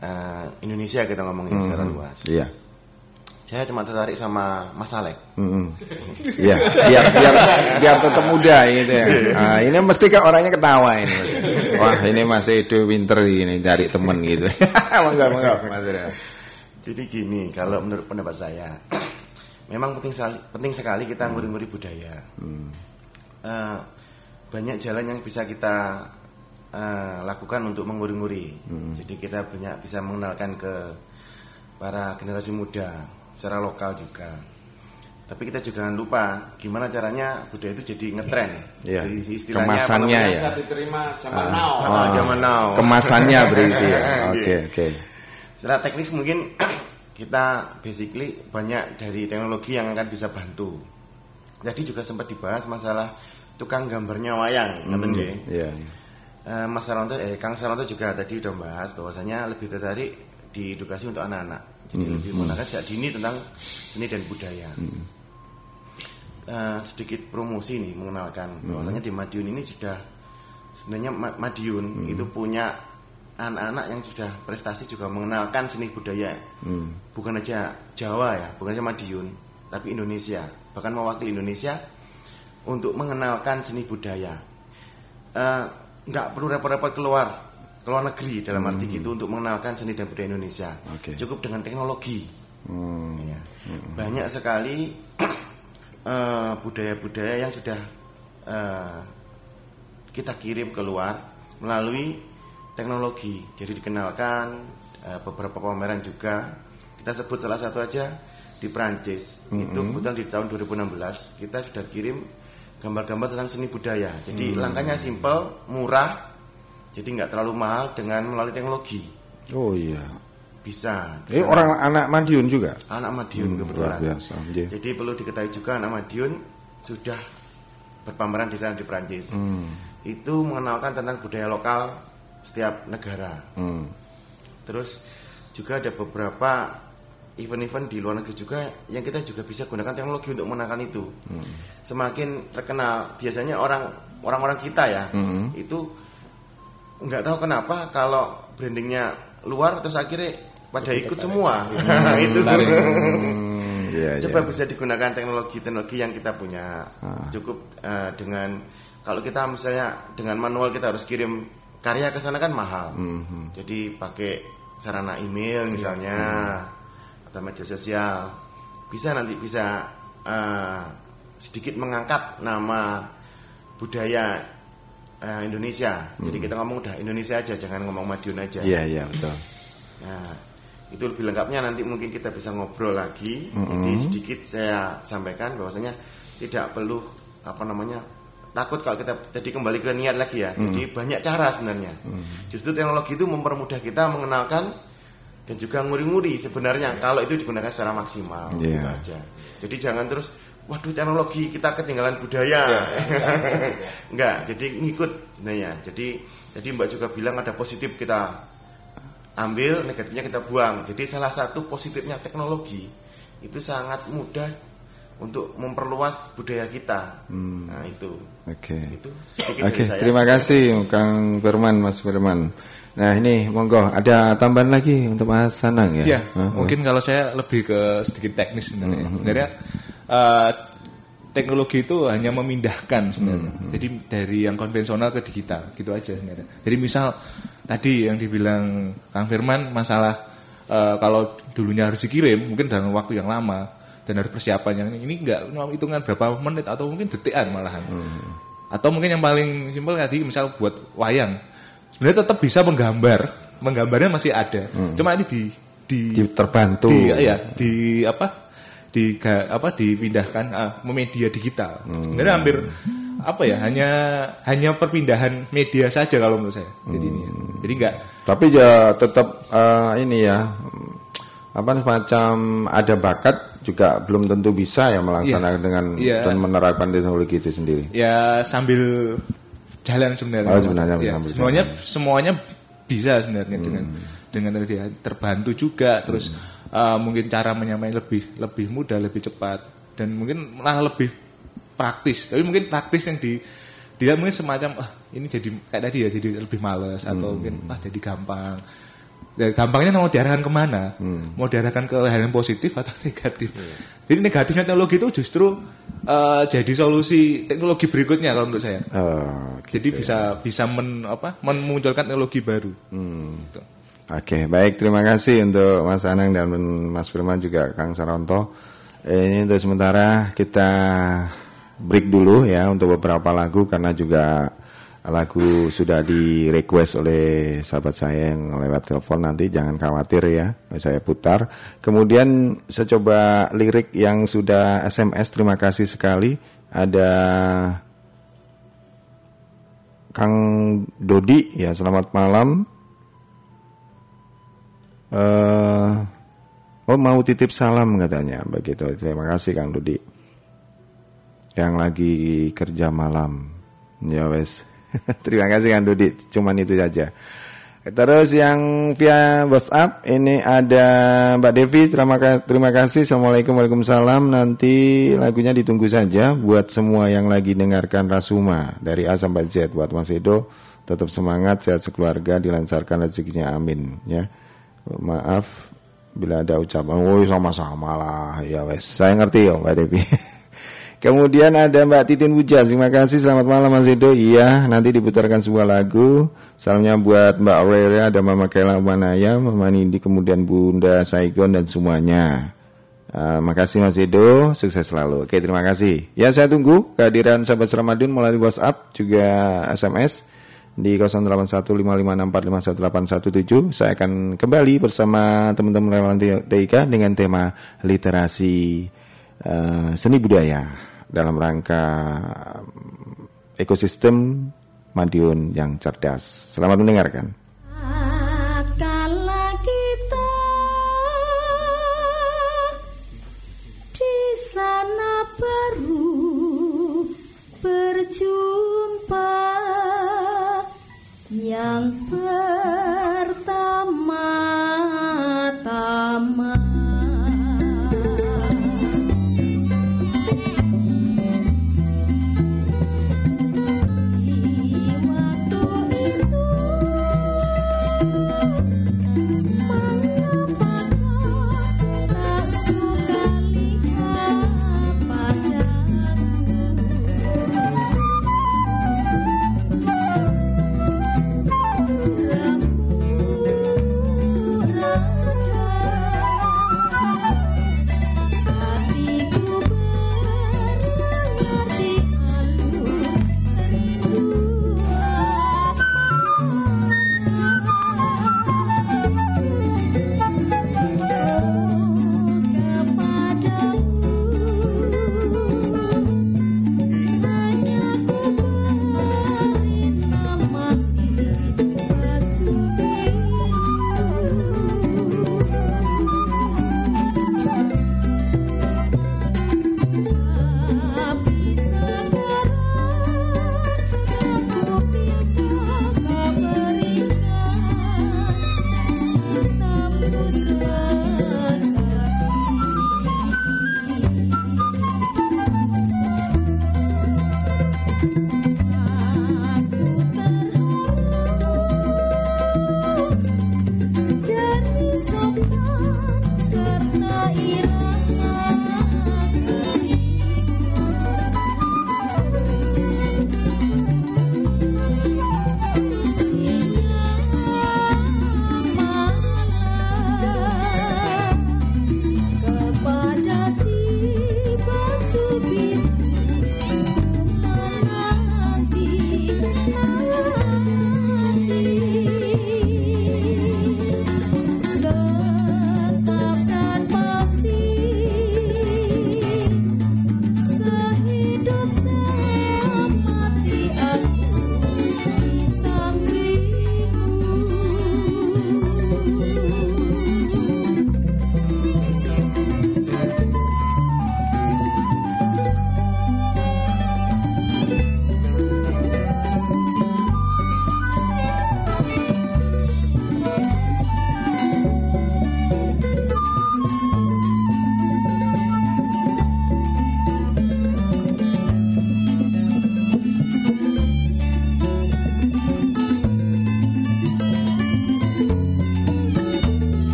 uh, Indonesia kita ngomongin hmm. secara luas. Iya. Saya cuma tertarik sama Mas Alek. Hmm. Iya, biar biar biar tetap muda gitu ya. Nah, ini mesti ke orangnya ketawa ini. Wah, ini masih itu winter ini cari temen gitu. mangga mangga Mas Jadi gini, kalau menurut pendapat saya, memang penting sekali, penting sekali kita nguri-nguri budaya. Hmm. Uh, banyak jalan yang bisa kita uh, lakukan untuk menguri-nguri. Hmm. Jadi kita banyak bisa mengenalkan ke para generasi muda secara lokal juga. Tapi kita juga jangan lupa gimana caranya budaya itu jadi ngetren. Ya. Jadi istilahnya kemasannya ya. Bisa diterima zaman uh, now. Oh, zaman now. Kemasannya berarti ya. Oke, oke. Okay, okay. Secara teknis mungkin kita basically banyak dari teknologi yang akan bisa bantu. Jadi juga sempat dibahas masalah tukang gambarnya wayang, Iya. Yeah. Eh, Mas Saronto, eh Kang Saronto juga tadi udah bahas bahwasanya lebih tertarik di edukasi untuk anak-anak. Jadi hmm. lebih menggunakan sejak dini tentang seni dan budaya. Hmm. Uh, sedikit promosi nih mengenalkan hmm. bahwasanya di Madiun ini sudah sebenarnya Madiun hmm. itu punya anak-anak yang sudah prestasi juga mengenalkan seni budaya. Hmm. Bukan aja Jawa ya, bukan aja Madiun, tapi Indonesia. Bahkan mewakili Indonesia untuk mengenalkan seni budaya. Uh, nggak perlu repot-repot keluar keluar negeri dalam arti hmm. gitu untuk mengenalkan seni dan budaya Indonesia. Okay. Cukup dengan teknologi. Hmm. Ya. Hmm. Banyak sekali budaya budaya-budaya yang sudah uh, kita kirim keluar melalui teknologi. Jadi dikenalkan uh, beberapa pameran juga. Kita sebut salah satu aja di Prancis. Hmm. Itu kebetulan di tahun 2016 kita sudah kirim gambar-gambar tentang seni budaya. Jadi hmm. langkahnya simpel, murah, jadi nggak terlalu mahal dengan melalui teknologi. Oh iya. Bisa. Eh orang anak Madiun juga. Anak Madiun hmm, kebetulan. Biasa, yeah. Jadi perlu diketahui juga anak Madiun sudah berpameran di sana di Prancis. Hmm. Itu mengenalkan tentang budaya lokal setiap negara. Hmm. Terus juga ada beberapa event-event di luar negeri juga yang kita juga bisa gunakan teknologi untuk menangkan itu. Hmm. Semakin terkenal, biasanya orang orang-orang kita ya hmm. itu nggak tahu kenapa kalau brandingnya luar terus akhirnya pada ikut semua hmm. itu. Hmm, yeah, Coba yeah. bisa digunakan teknologi-teknologi yang kita punya ah. cukup uh, dengan kalau kita misalnya dengan manual kita harus kirim karya ke sana kan mahal. Hmm. Jadi pakai sarana email misalnya. Hmm atau media sosial bisa nanti bisa uh, sedikit mengangkat nama budaya uh, Indonesia. Hmm. Jadi kita ngomong udah Indonesia aja, jangan ngomong Madiun aja. Iya iya betul. Nah itu lebih lengkapnya nanti mungkin kita bisa ngobrol lagi. -hmm. Jadi sedikit saya sampaikan bahwasanya tidak perlu apa namanya takut kalau kita jadi kembali ke niat lagi ya. Hmm. Jadi banyak cara sebenarnya. Hmm. Justru teknologi itu mempermudah kita mengenalkan dan juga nguri-nguri sebenarnya kalau itu digunakan secara maksimal yeah. gitu aja. Jadi jangan terus waduh teknologi kita ketinggalan budaya. Yeah. Enggak, jadi ngikut sebenarnya. Jadi jadi Mbak juga bilang ada positif kita ambil, negatifnya kita buang. Jadi salah satu positifnya teknologi itu sangat mudah untuk memperluas budaya kita. Hmm. Nah itu. Oke. Okay. Itu Oke, okay, terima kasih Kang Firman, Mas Firman. Nah ini monggo ada tambahan lagi untuk Mas Sanang ya? Ya, uh -huh. mungkin kalau saya lebih ke sedikit teknis sebenarnya. Uh -huh. Sebenarnya uh, teknologi itu hanya memindahkan sebenarnya. Uh -huh. Jadi dari yang konvensional ke digital, gitu aja sebenarnya. Jadi misal tadi yang dibilang Kang Firman masalah uh, kalau dulunya harus dikirim, mungkin dalam waktu yang lama dan harus persiapan yang ini, ini enggak hitungan berapa menit atau mungkin detikan malahan. Hmm. Atau mungkin yang paling simpel tadi misal buat wayang. Sebenarnya tetap bisa menggambar, menggambarnya masih ada. Hmm. Cuma ini di di, di terbantu. Di, ya, di apa? di apa dipindahkan uh, media digital. Hmm. Sebenarnya hampir apa ya hanya hanya perpindahan media saja kalau menurut saya. Jadi hmm. ini. Jadi enggak. Tapi ya tetap uh, ini ya apa semacam ada bakat juga belum tentu bisa ya melaksanakan yeah. dengan yeah. dan menerapkan teknologi itu sendiri. Ya sambil jalan sebenarnya. Oh, sebenarnya ya, semuanya jalan. semuanya bisa sebenarnya hmm. dengan dengan dia terbantu juga terus hmm. uh, mungkin cara menyamai lebih lebih mudah lebih cepat dan mungkin malah lebih praktis tapi mungkin praktis yang di dia mungkin semacam ah ini jadi kayak tadi ya jadi lebih males hmm. atau mungkin ah jadi gampang Ya, gampangnya mau diarahkan ke mana? Hmm. Mau diarahkan ke hal yang positif atau negatif? Hmm. Jadi negatifnya teknologi itu justru uh, jadi solusi teknologi berikutnya kalau menurut saya. Oh, gitu. Jadi bisa bisa men, apa, memunculkan teknologi baru. Hmm. Gitu. Oke, okay, baik terima kasih untuk Mas Anang dan Mas Firman juga Kang Saronto. Eh, ini untuk sementara kita break dulu ya untuk beberapa lagu karena juga lagu sudah di request oleh sahabat saya yang lewat telepon nanti jangan khawatir ya saya putar. Kemudian saya coba lirik yang sudah SMS terima kasih sekali. Ada Kang Dodi ya selamat malam. Uh, oh mau titip salam katanya begitu. Terima kasih Kang Dodi. Yang lagi kerja malam. Ya wes Terima kasih Kang Dudi, cuman itu saja. Terus yang via WhatsApp ini ada Mbak Devi, terima, terima kasih. Assalamualaikum Waalaikumsalam. Nanti lagunya ditunggu saja buat semua yang lagi dengarkan Rasuma dari A sampai Z buat Mas Edo. Tetap semangat, sehat sekeluarga, dilancarkan rezekinya, amin. Ya, maaf bila ada ucapan, oh sama-sama lah, ya wes. Saya ngerti ya Mbak Devi. Kemudian ada Mbak Titin Bujas, terima kasih, selamat malam Mas Edo. Iya, nanti diputarkan sebuah lagu. Salamnya buat Mbak Aurelia, ada Mama Kela Manaya, Mama Nindi, kemudian Bunda Saigon dan semuanya. Uh, makasih Mas Edo, sukses selalu. Oke, terima kasih. Ya, saya tunggu kehadiran sahabat Ramadhan melalui WhatsApp juga SMS di 081556451817. Saya akan kembali bersama teman-teman relawan TIK dengan tema literasi uh, seni budaya dalam rangka ekosistem Madiun yang cerdas. Selamat mendengarkan. berjumpa yang pertama-tama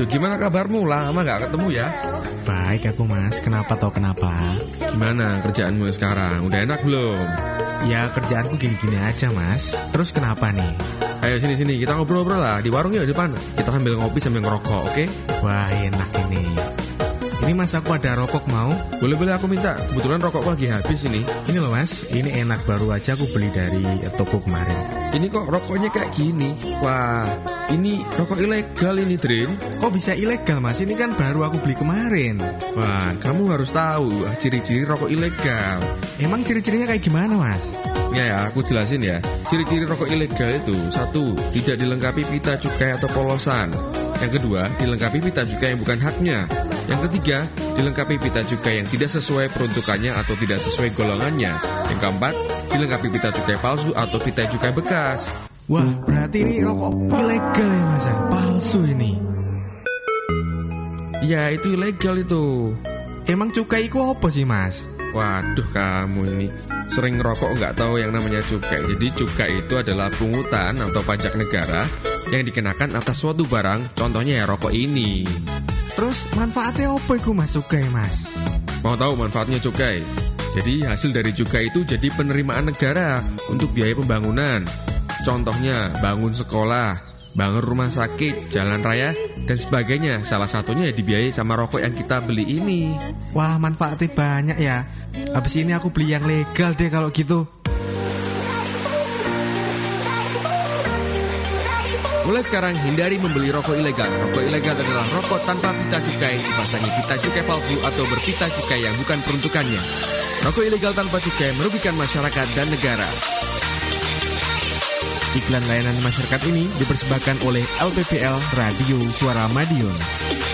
waduh gimana kabarmu? Lama gak ketemu ya? Baik aku mas, kenapa tau kenapa? Gimana kerjaanmu sekarang? Udah enak belum? Ya kerjaanku gini-gini aja mas Terus kenapa nih? Ayo sini-sini kita ngobrol-ngobrol lah Di warung yuk di depan Kita sambil ngopi sambil ngerokok oke? Okay? Wah enak ini ini mas aku ada rokok mau? Boleh-boleh aku minta. Kebetulan rokokku lagi habis ini. Ini loh mas, ini enak baru aja aku beli dari toko kemarin. Ini kok rokoknya kayak gini? Wah, ini rokok ilegal ini, Drin. Kok bisa ilegal mas? Ini kan baru aku beli kemarin. Wah, kamu harus tahu ciri-ciri rokok ilegal. Emang ciri-cirinya kayak gimana mas? Ya, ya, aku jelasin ya. Ciri-ciri rokok ilegal itu satu, tidak dilengkapi pita cukai atau polosan. Yang kedua, dilengkapi pita cukai yang bukan haknya. Yang ketiga, dilengkapi pita cukai yang tidak sesuai peruntukannya atau tidak sesuai golongannya. Yang keempat, dilengkapi pita cukai palsu atau pita cukai bekas. Wah, berarti ini rokok ilegal ya mas ya? Palsu ini. Ya, itu ilegal itu. Emang cukai itu apa sih mas? Waduh kamu ini sering ngerokok nggak tahu yang namanya cukai. Jadi cukai itu adalah pungutan atau pajak negara yang dikenakan atas suatu barang. Contohnya ya rokok ini. Terus manfaatnya apa itu mas cukai mas? Mau tahu manfaatnya cukai? Jadi hasil dari cukai itu jadi penerimaan negara untuk biaya pembangunan. Contohnya bangun sekolah, bangun rumah sakit, jalan raya, dan sebagainya. Salah satunya ya dibiayai sama rokok yang kita beli ini. Wah manfaatnya banyak ya. Habis ini aku beli yang legal deh kalau gitu. Mulai sekarang hindari membeli rokok ilegal. Rokok ilegal adalah rokok tanpa pita cukai, dipasangi pita cukai palsu atau berpita cukai yang bukan peruntukannya. Rokok ilegal tanpa cukai merugikan masyarakat dan negara. Iklan layanan masyarakat ini dipersembahkan oleh LPPL Radio Suara Madiun.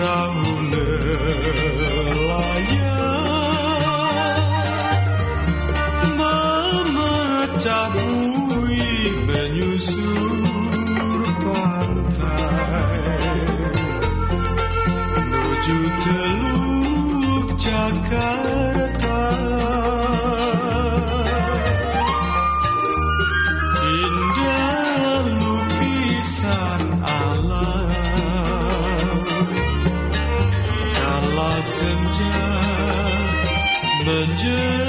perahu nelayan memecah bui menyusur pantai menuju teluk Jakarta. the.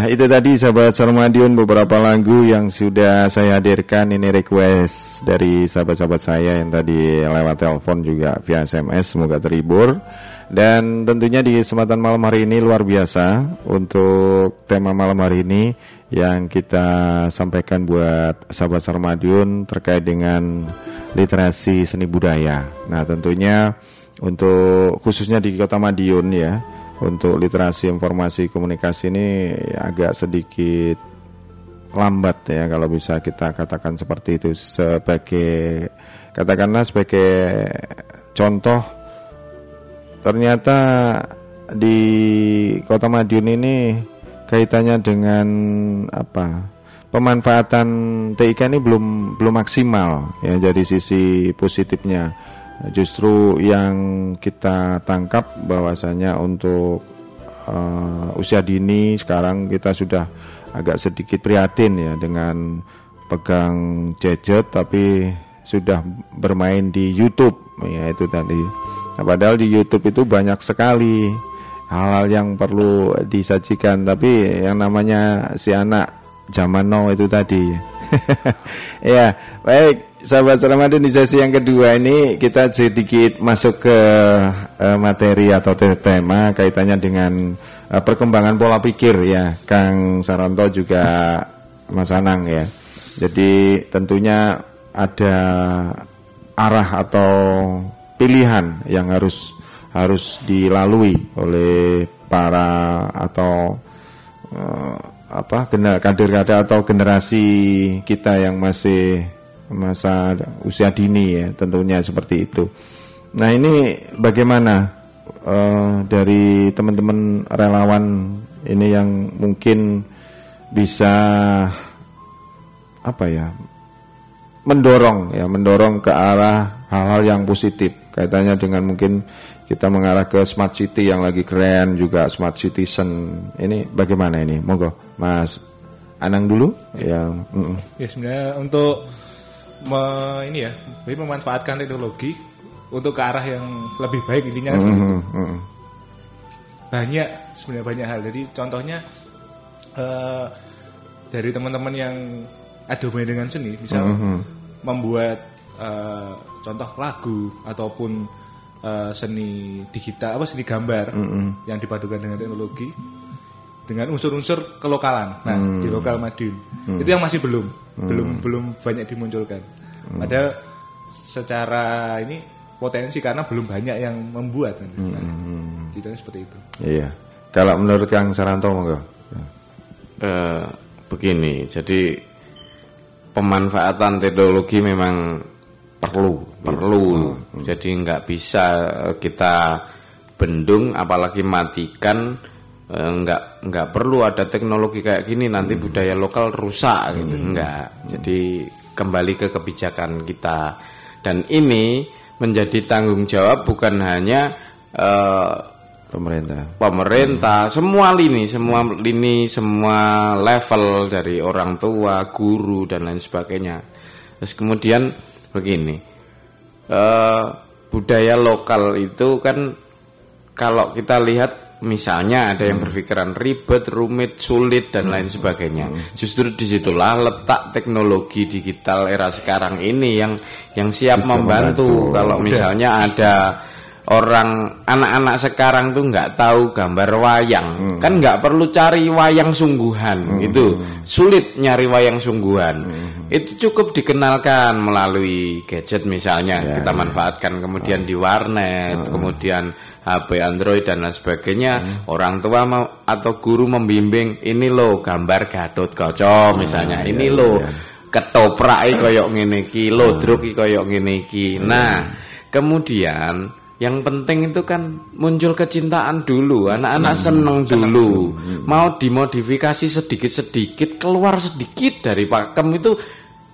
Iya, itu tadi sahabat Sarmadion beberapa lagu yang sudah saya hadirkan ini request dari sahabat-sahabat saya yang tadi lewat telepon juga via SMS semoga terhibur dan tentunya di kesempatan malam hari ini luar biasa untuk tema malam hari ini yang kita sampaikan buat sahabat Sarmadiun terkait dengan literasi seni budaya. Nah, tentunya untuk khususnya di Kota Madiun ya, untuk literasi informasi komunikasi ini agak sedikit lambat ya kalau bisa kita katakan seperti itu. Sebagai katakanlah sebagai contoh ternyata di Kota Madiun ini kaitannya dengan apa? Pemanfaatan TIK ini belum belum maksimal ya dari sisi positifnya justru yang kita tangkap bahwasanya untuk uh, usia dini sekarang kita sudah agak sedikit prihatin ya dengan pegang gadget tapi sudah bermain di YouTube ya itu tadi. Nah, padahal di YouTube itu banyak sekali hal-hal yang perlu disajikan tapi yang namanya si anak zaman now itu tadi. Ya baik sahabat Ramadan di sesi yang kedua ini kita sedikit masuk ke uh, materi atau tema kaitannya dengan uh, perkembangan pola pikir ya. Kang Saranto juga Mas Anang ya. Jadi tentunya ada arah atau pilihan yang harus harus dilalui oleh para atau uh, apa kader-kader atau generasi kita yang masih masa usia dini ya tentunya seperti itu. Nah ini bagaimana uh, dari teman-teman relawan ini yang mungkin bisa apa ya mendorong ya mendorong ke arah hal-hal yang positif kaitannya dengan mungkin kita mengarah ke smart city yang lagi keren juga smart citizen ini bagaimana ini monggo Mas Anang dulu yang mm. ya sebenarnya untuk me, ini ya memanfaatkan teknologi untuk ke arah yang lebih baik intinya mm -hmm. mm. banyak sebenarnya banyak hal jadi contohnya uh, dari teman-teman yang ada hubungan dengan seni misal mm -hmm. membuat uh, contoh lagu ataupun uh, seni digital apa seni gambar mm -hmm. yang dipadukan dengan teknologi dengan unsur-unsur kelokalan. Nah, mm. di lokal Madiun. Mm. Itu yang masih belum mm. belum belum banyak dimunculkan. Mm. Padahal secara ini potensi karena belum banyak yang membuat kan. Mm. Nah, gitu seperti itu. Iya. Kalau menurut Kang Saranto monggo. Uh, begini, jadi pemanfaatan teknologi memang perlu perlu hmm. jadi nggak bisa eh, kita bendung apalagi matikan eh, nggak nggak perlu ada teknologi kayak gini nanti hmm. budaya lokal rusak gitu hmm. nggak jadi kembali ke kebijakan kita dan ini menjadi tanggung jawab bukan hanya uh, pemerintah pemerintah hmm. semua lini semua lini semua level dari orang tua guru dan lain sebagainya terus kemudian begini uh, budaya lokal itu kan kalau kita lihat misalnya ada yang hmm. berpikiran ribet, rumit, sulit dan lain hmm. sebagainya. Hmm. Justru di situlah letak teknologi digital era sekarang ini yang yang siap Bisa membantu. membantu. Kalau misalnya ada orang anak-anak sekarang tuh nggak tahu gambar wayang hmm. kan nggak perlu cari wayang sungguhan hmm. itu sulit nyari wayang sungguhan hmm. itu cukup dikenalkan melalui gadget misalnya ya, kita ya. manfaatkan kemudian di warnet hmm. kemudian HP Android dan lain sebagainya hmm. orang tua mau atau guru membimbing ini loh gambar Gatot Kaca misalnya hmm, ini ya, loh ya. ketoprak koyok ngene iki lodruk koyok ngene iki nah kemudian yang penting itu kan muncul kecintaan dulu, anak-anak hmm, seneng dulu. Hmm. Mau dimodifikasi sedikit-sedikit, keluar sedikit dari pakem itu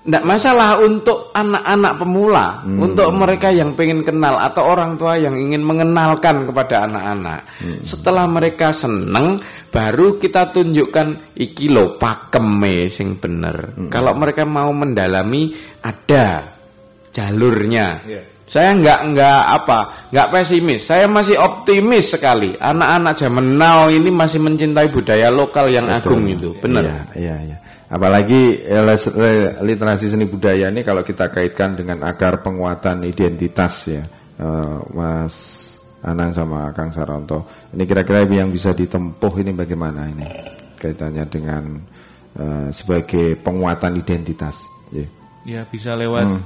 tidak masalah untuk anak-anak pemula, hmm. untuk mereka yang pengen kenal atau orang tua yang ingin mengenalkan kepada anak-anak. Hmm. Setelah mereka seneng, baru kita tunjukkan iki lo pakeme sing bener. Hmm. Kalau mereka mau mendalami, ada jalurnya. Yeah saya nggak nggak apa, nggak pesimis. Saya masih optimis sekali. Anak-anak zaman now ini masih mencintai budaya lokal yang Betul. agung itu, benar. Iya, iya, iya. Apalagi literasi seni budaya ini kalau kita kaitkan dengan agar penguatan identitas ya, uh, Mas Anang sama Kang Saranto. Ini kira-kira yang bisa ditempuh ini bagaimana ini kaitannya dengan uh, sebagai penguatan identitas. Yeah. Ya bisa lewat hmm.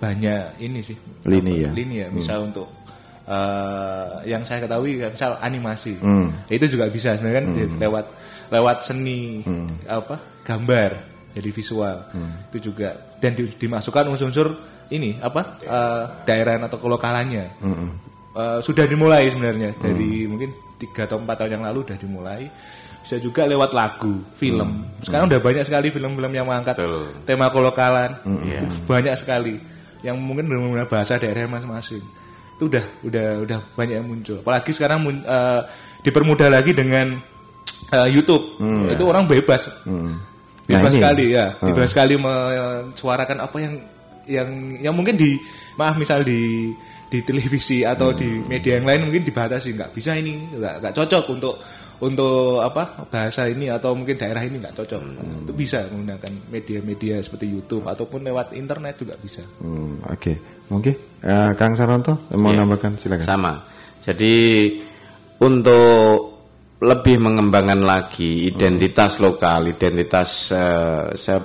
banyak ini sih. Lini ya. Lini ya. Misal hmm. untuk uh, yang saya ketahui misal animasi. Hmm. Ya, itu juga bisa sebenarnya kan hmm. lewat lewat seni hmm. apa gambar jadi visual hmm. itu juga dan di, dimasukkan unsur-unsur ini apa uh, daerah atau kelokalannya hmm. uh, sudah dimulai sebenarnya hmm. dari mungkin tiga atau empat tahun yang lalu sudah dimulai bisa juga lewat lagu film hmm. sekarang hmm. udah banyak sekali film-film yang mengangkat Betul. tema kelokalan hmm. yeah. banyak sekali yang mungkin benar-benar bahasa daerah masing-masing itu udah udah udah banyak yang muncul apalagi sekarang uh, dipermudah lagi dengan uh, YouTube hmm, itu orang bebas hmm bebas nah, sekali ya hmm. bebas sekali mensuarakan apa yang yang yang mungkin di maaf misal di di televisi atau hmm. di media yang lain mungkin dibatasi nggak bisa ini nggak nggak cocok untuk untuk apa bahasa ini atau mungkin daerah ini nggak cocok hmm. itu bisa menggunakan media-media seperti YouTube ataupun lewat internet juga bisa. Hmm, Oke, okay. mungkin uh, Kang Saronto mau ya, nambahkan silakan. Sama. Jadi untuk lebih mengembangkan lagi identitas lokal, identitas uh, saya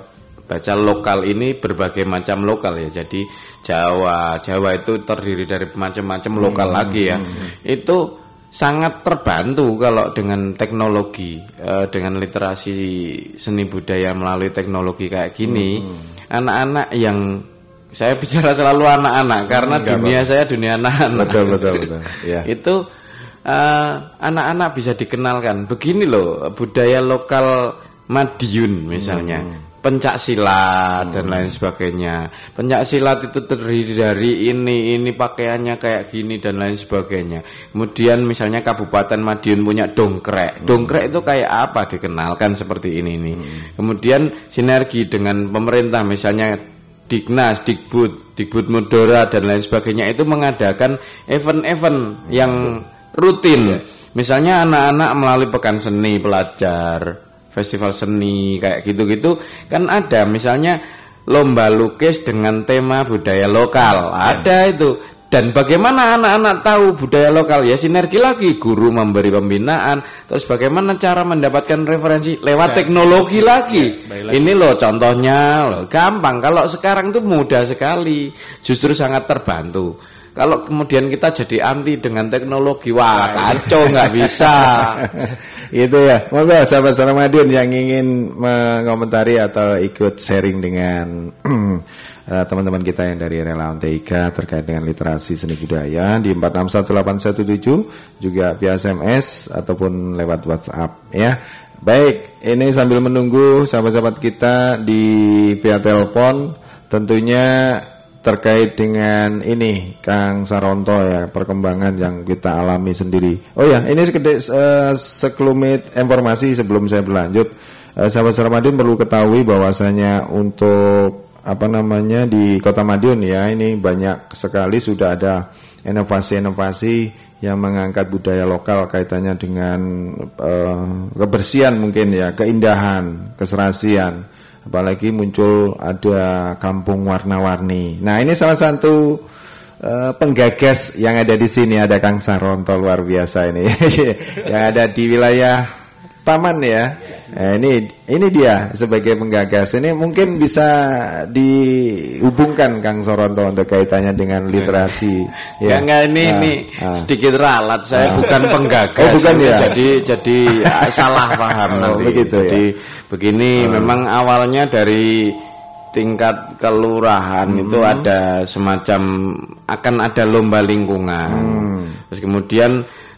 baca lokal ini berbagai macam lokal ya. Jadi Jawa, Jawa itu terdiri dari macam-macam lokal hmm, lagi ya. Hmm. Itu sangat terbantu kalau dengan teknologi, uh, dengan literasi seni budaya melalui teknologi kayak gini, hmm. anak-anak hmm. yang saya bicara selalu anak-anak karena hmm, dunia apa. saya dunia anak-anak. Betul betul betul. Ya. itu anak-anak uh, bisa dikenalkan. Begini loh budaya lokal Madiun misalnya. Hmm. Pencak silat hmm. dan lain sebagainya. Pencak silat itu terdiri dari ini, ini pakaiannya kayak gini dan lain sebagainya. Kemudian misalnya Kabupaten Madiun punya dongkrek. Hmm. Dongkrek itu kayak apa dikenalkan seperti ini nih. Hmm. Kemudian sinergi dengan pemerintah misalnya Dignas, Dikbud, Dikbud Mudora dan lain sebagainya itu mengadakan event-event yang rutin. Ya. Misalnya anak-anak melalui pekan seni pelajar, festival seni kayak gitu-gitu kan ada misalnya lomba lukis dengan tema budaya lokal. Ya. Ada itu. Dan bagaimana anak-anak tahu budaya lokal ya sinergi lagi guru memberi pembinaan terus bagaimana cara mendapatkan referensi lewat ya. teknologi lagi. Ya, Ini loh contohnya loh gampang kalau sekarang itu mudah sekali justru sangat terbantu. Kalau kemudian kita jadi anti dengan teknologi, wah kacau nggak bisa. itu ya. Monggo sahabat Madiun yang ingin mengomentari atau ikut sharing dengan eh, teman-teman kita yang dari relawan TIK terkait dengan literasi seni budaya di 461817 juga via SMS ataupun lewat WhatsApp ya. Baik, ini sambil menunggu sahabat-sahabat kita di via telepon tentunya terkait dengan ini Kang Saronto ya perkembangan yang kita alami sendiri. Oh ya, ini sekedar uh, sekelumit informasi sebelum saya berlanjut. Uh, sahabat Madiun perlu ketahui bahwasanya untuk apa namanya di Kota Madiun ya ini banyak sekali sudah ada inovasi-inovasi yang mengangkat budaya lokal kaitannya dengan uh, kebersihan mungkin ya, keindahan, keserasian apalagi muncul ada kampung warna-warni. Nah ini salah satu uh, penggagas yang ada di sini ada Kang Saronto luar biasa ini yang ada di wilayah taman ya. Nah, ini ini dia sebagai penggagas. Ini mungkin bisa dihubungkan Kang Soronto untuk kaitannya dengan literasi. ya enggak ini nah, ini nah. sedikit ralat. Saya nah. bukan penggagas. Oh, bukan ya. Jadi jadi ya, salah paham oh, nanti. Begitu, jadi ya? Begini oh. memang awalnya dari tingkat kelurahan hmm. itu ada semacam akan ada lomba lingkungan. Hmm. Terus kemudian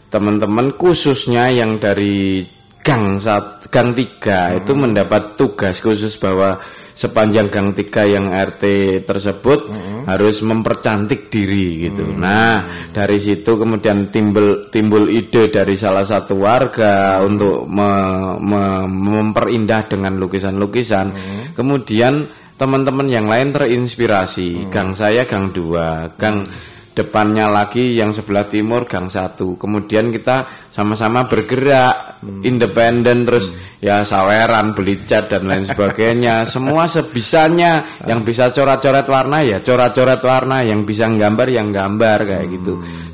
teman-teman khususnya yang dari gang saat gang tiga hmm. itu mendapat tugas khusus bahwa sepanjang gang tiga yang RT tersebut hmm. harus mempercantik diri gitu. Hmm. Nah dari situ kemudian timbul timbul ide dari salah satu warga hmm. untuk me, me, memperindah dengan lukisan-lukisan. Hmm. Kemudian teman-teman yang lain terinspirasi. Hmm. Gang saya gang dua, gang hmm depannya lagi yang sebelah timur gang satu kemudian kita sama-sama bergerak hmm. independen terus hmm. ya saweran beli cat dan lain sebagainya semua sebisanya yang bisa coret-coret warna ya coret-coret warna yang bisa gambar yang gambar kayak hmm. gitu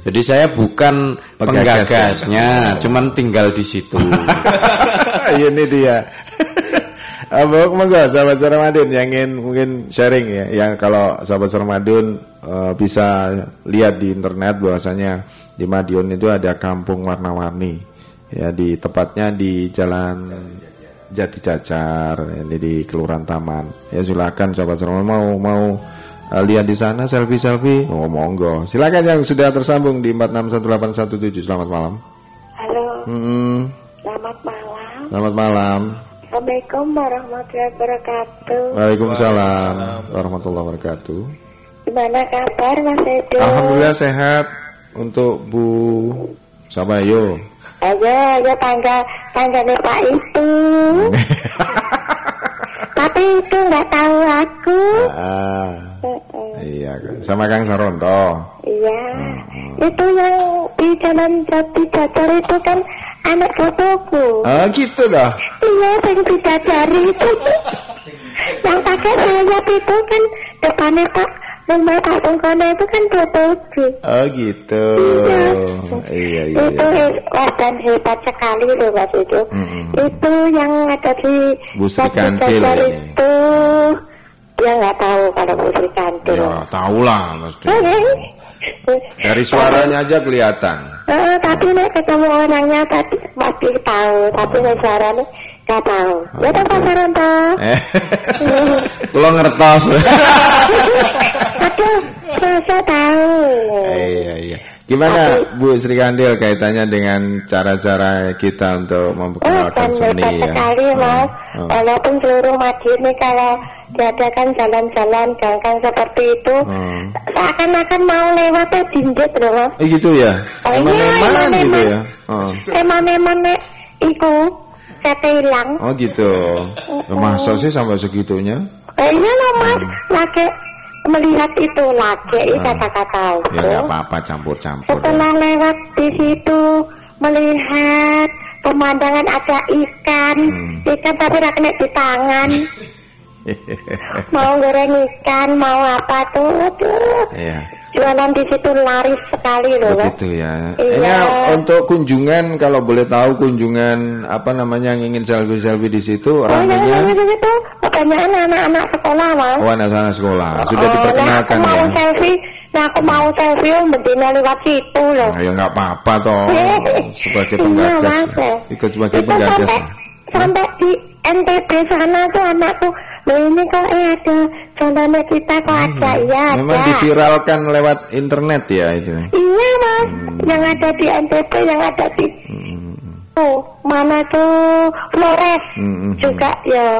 jadi saya bukan penggagasnya ya. cuman tinggal di situ ini dia Abu monggo sahabat Sarmadun yang ingin mungkin sharing ya, yang kalau sahabat Sarmadun uh, bisa lihat di internet bahwasanya di Madiun itu ada kampung warna-warni ya di tepatnya di Jalan Jati Cacar ini di Kelurahan Taman. Ya silakan sahabat Sarmadun mau mau uh, lihat di sana selfie-selfie. Oh monggo. Silakan yang sudah tersambung di 461817. Selamat malam. Halo. Hmm. Selamat malam. Selamat malam. Assalamualaikum warahmatullahi wabarakatuh. Waalaikumsalam warahmatullahi wabarakatuh. Gimana kabar Mas Edo? Alhamdulillah sehat. Untuk Bu Sabayo. Ayo, ayo tangga tangganya Pak itu. Tapi itu nggak tahu aku. Ah, iya, sama Kang Saronto. Iya. Itu yang di Jalan Jati Jajar itu kan anak fotoku. Oh gitu dah. Iya, yang bidadari itu. yang pakai sayap itu kan depannya Pak rumah Pak Tungkono itu kan fotoku. Oh gitu. Iya, iya, Itu iya. dan hebat sekali loh Mas itu. Itu yang ada di Bu Sri Jati Kantil ini. itu. Dia nggak tahu kalau Bu Sri Kantil. Ya, tahu lah mesti. Eh, Dari suaranya aja kelihatan. Eh, tapi nek ketemu orangnya tadi pasti tahu, tapi nek suaranya nggak tahu. Ya toh Pak Saranto. Eh, lo ngertos. Aduh, saya tahu. iya, iya. Gimana Bu Sri Kandil kaitannya dengan cara-cara kita untuk Oh, memperkenalkan dan seni ya? sekali mas. Oh. Walaupun seluruh Madiun ini kalau diadakan jalan-jalan ganggang seperti itu, Hmm. seakan-akan mau lewatnya dindit loh mas. Eh gitu ya? Oh, iya, Eman-eman eman-eman. gitu ya? Oh. Emang-emang nek iku kata hilang. Oh gitu. Ya, Masa sih sampai segitunya? Eh, iya loh mas, lagi melihat itu lagi Ah. kata-kata Ya itu. nggak apa-apa campur-campur. Setelah lewat di situ melihat pemandangan ada ikan, Hmm. ikan tapi tak kena di tangan. mau goreng ikan, mau apa tuh, tuh. Iya. Jualan di situ laris sekali loh. Begitu ya. Iya. Ini untuk kunjungan kalau boleh tahu kunjungan apa namanya yang ingin selfie-selfie di situ Oh, yang ramenya yang itu kebanyakan anak-anak sekolah mas. oh anak-anak sekolah sudah Oh, diperkenalkan nah, aku ya. mau selfie, nah aku mau selfie oh, betina lewat situ loh. Nah, ya nggak apa-apa toh sebagai Iya, penggagas Mas, ya. ikut sebagai Itu penggagas. sampai, sampai di NTB sana tuh anakku ini kok eh ada contohnya kita kok ada. Ya Hmm. Memang ada. diviralkan lewat internet ya itu. Iya mas. Yang ada di NTB yang ada di oh, Mana tuh? Flores. Hmm, Juga ya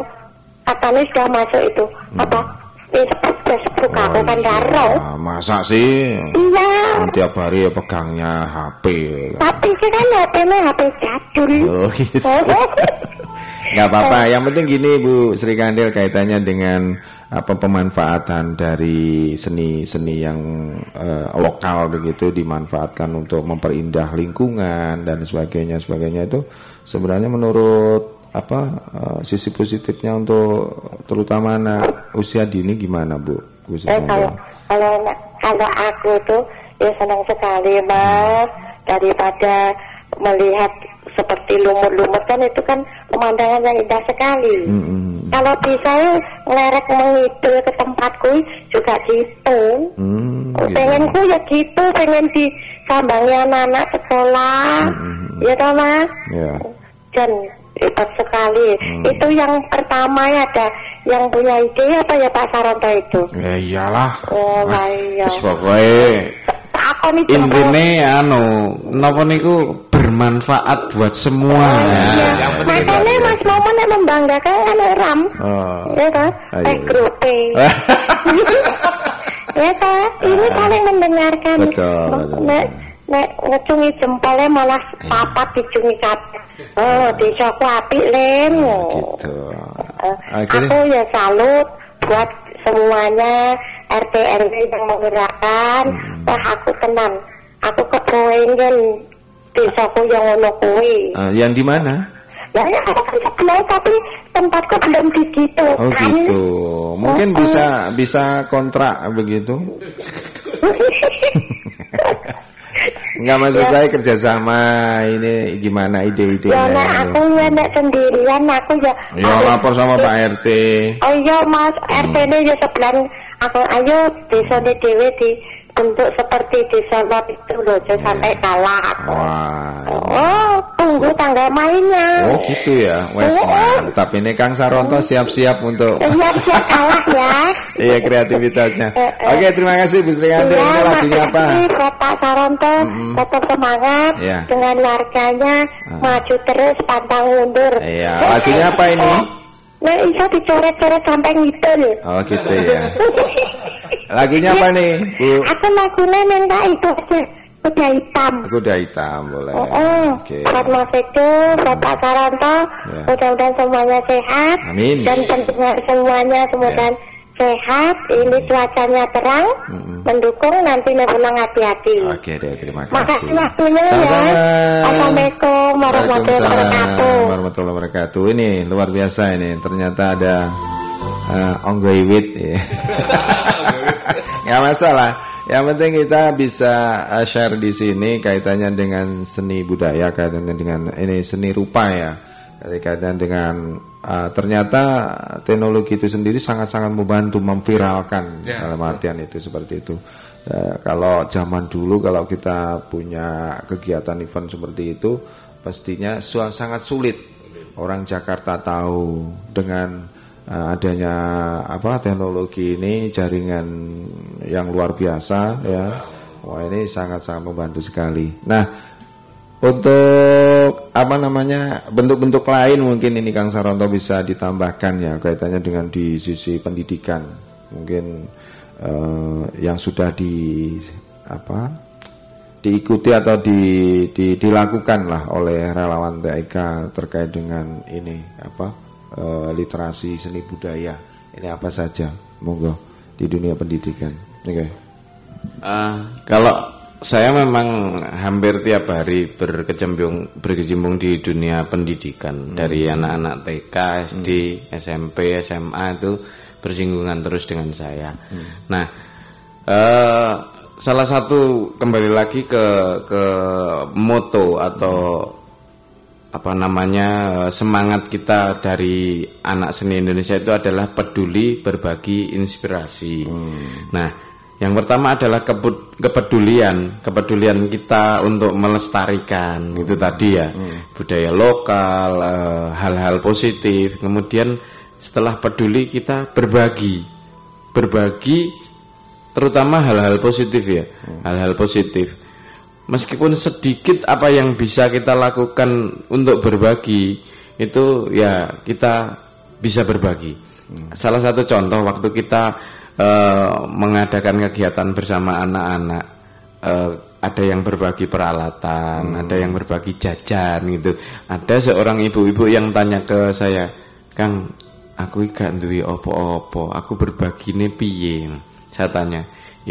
Katanya sudah masuk itu. Apa? Facebook Facebook aku kan daro. Ah, masa sih? Iya. Tiap hari ya pegangnya HP. Tapi sih kan HP-nya HP jadul. Oh gitu. Nggak apa-apa. Yang penting gini Bu Sri Kandil kaitannya dengan apa pemanfaatan dari seni-seni yang eh, lokal begitu dimanfaatkan untuk memperindah lingkungan dan sebagainya sebagainya itu sebenarnya menurut apa eh, sisi positifnya untuk terutama anak usia dini gimana Bu? Bu Sri Eh, kalau kalau kalau aku tuh ya senang sekali mas daripada melihat seperti lumut-lumut kan itu kan pemandangan yang indah sekali. Hmm, Kalau bisa ya ngelerek mengidul ke tempatku juga gitu. Hmm, Oh, gitu. Pengenku ya gitu, pengen di anak-anak sekolah. Ya toh mas? Ya. Dan hebat sekali. Hmm. Itu yang pertama ya ada yang punya ide apa ya Pak Saranto itu? Ya iyalah. Oh iya. Wis Aku nih intine anu napa niku bermanfaat buat semua. Iya. Makanya Mas Momo nek membanggakan kan Ram. Oh. Ya kan? Ah, Eh iya. grup Ya kan? Ini saling mendengarkan. Betul, betul, Nek nek ngecungi jempolnya malah papat dicungi kabeh. Oh, desaku apik len. Gitu. Eh, Akhirnya- Aku ya salut buat semuanya RT RW yang menggerakkan. Hmm. Wah aku tenang. Aku kepengen desaku yang ono kuwi. Eh, yang di mana? Ya, ya aku kan sebelah tapi tempatku belum digitu. Oh kan. gitu. Mungkin bisa bisa kontrak begitu. Enggak maksud ya. saya kerjasama ini gimana ide-idenya? Ya nah, aku ya nek sendirian aku ya. Ya lapor sama Pak RT. Oh iya Mas, RT ini ya sebelah aku ayo desa dewe di bentuk seperti desa itu loh, yeah. sampai kalah. Wah. Oh, tunggu tanggal mainnya. Oh gitu ya, wes oh, mantap. Ini Kang Saronto siap-siap untuk. Siap-siap kalah ya. iya kreativitasnya. Eh, eh. Oke, terima kasih Bu Sri Andi. Iya, ini lagunya apa? Bapak Saronto mm -hmm. tetap semangat yeah. dengan warganya uh. maju terus pantang mundur. Iya, lagunya apa ini? Nah, bisa dicoret-coret sampai ngidul. Oh gitu ya. Lagunya apa nih, Bu? Aku lagunya minta itu aja. Kuda hitam. Kuda hitam boleh. Oh, oh. Oke. Okay. Buat Mas Edo, buat Pak Saranto, ya. mudah-mudahan semuanya sehat. Amin. Dan pendengar semuanya semoga ya. Sehat. Ini cuacanya terang, mm-hmm. mendukung nanti pulang hati-hati. Oke deh, terima kasih. Makasih waktunya ya. Assalamualaikum warahmatullahi wabarakatuh. Warahmatullahi wabarakatuh. Ini luar biasa ini. Ternyata ada uh, onggoiwit ya. nggak masalah. Yang penting kita bisa uh, share di sini kaitannya dengan seni budaya, kaitannya dengan ini seni rupa ya, kaitannya dengan uh, ternyata teknologi itu sendiri sangat-sangat membantu memviralkan yeah. dalam artian itu seperti itu. Uh, kalau zaman dulu kalau kita punya kegiatan event seperti itu, pastinya sangat sulit orang Jakarta tahu dengan uh, adanya apa teknologi ini jaringan yang luar biasa ya. Wah ini sangat-sangat membantu sekali. Nah untuk apa namanya bentuk-bentuk lain mungkin ini Kang Saronto bisa ditambahkan ya kaitannya dengan di sisi pendidikan. Mungkin uh, yang sudah di apa diikuti atau di, di dilakukan lah oleh relawan TIK terkait dengan ini apa uh, literasi seni budaya. Ini apa saja monggo di dunia pendidikan. Oke. Okay. uh, eh, kalau saya memang hampir tiap hari berkecimpung berkecimpung di dunia pendidikan hmm. dari anak-anak TK, SD, hmm. SMP, SMA itu bersinggungan terus dengan saya. Hmm. Nah, uh, salah satu kembali lagi ke ke moto atau apa namanya semangat kita dari anak seni Indonesia itu adalah peduli berbagi inspirasi. Hmm. Nah, yang pertama adalah kepedulian, kepedulian kita untuk melestarikan itu tadi ya hmm. budaya lokal, eh, hal-hal positif. Kemudian setelah peduli kita berbagi, berbagi terutama hal-hal positif ya, hmm. hal-hal hmm. positif meskipun sedikit apa yang bisa kita lakukan untuk berbagi itu ya kita bisa berbagi. Hmm. Salah satu contoh waktu kita uh, mengadakan kegiatan bersama anak-anak uh, ada yang berbagi peralatan, hmm. ada yang berbagi jajan gitu. Ada seorang ibu-ibu yang tanya ke saya, "Kang, aku gak duwe opo-opo, aku berbagi piye?" Saya tanya,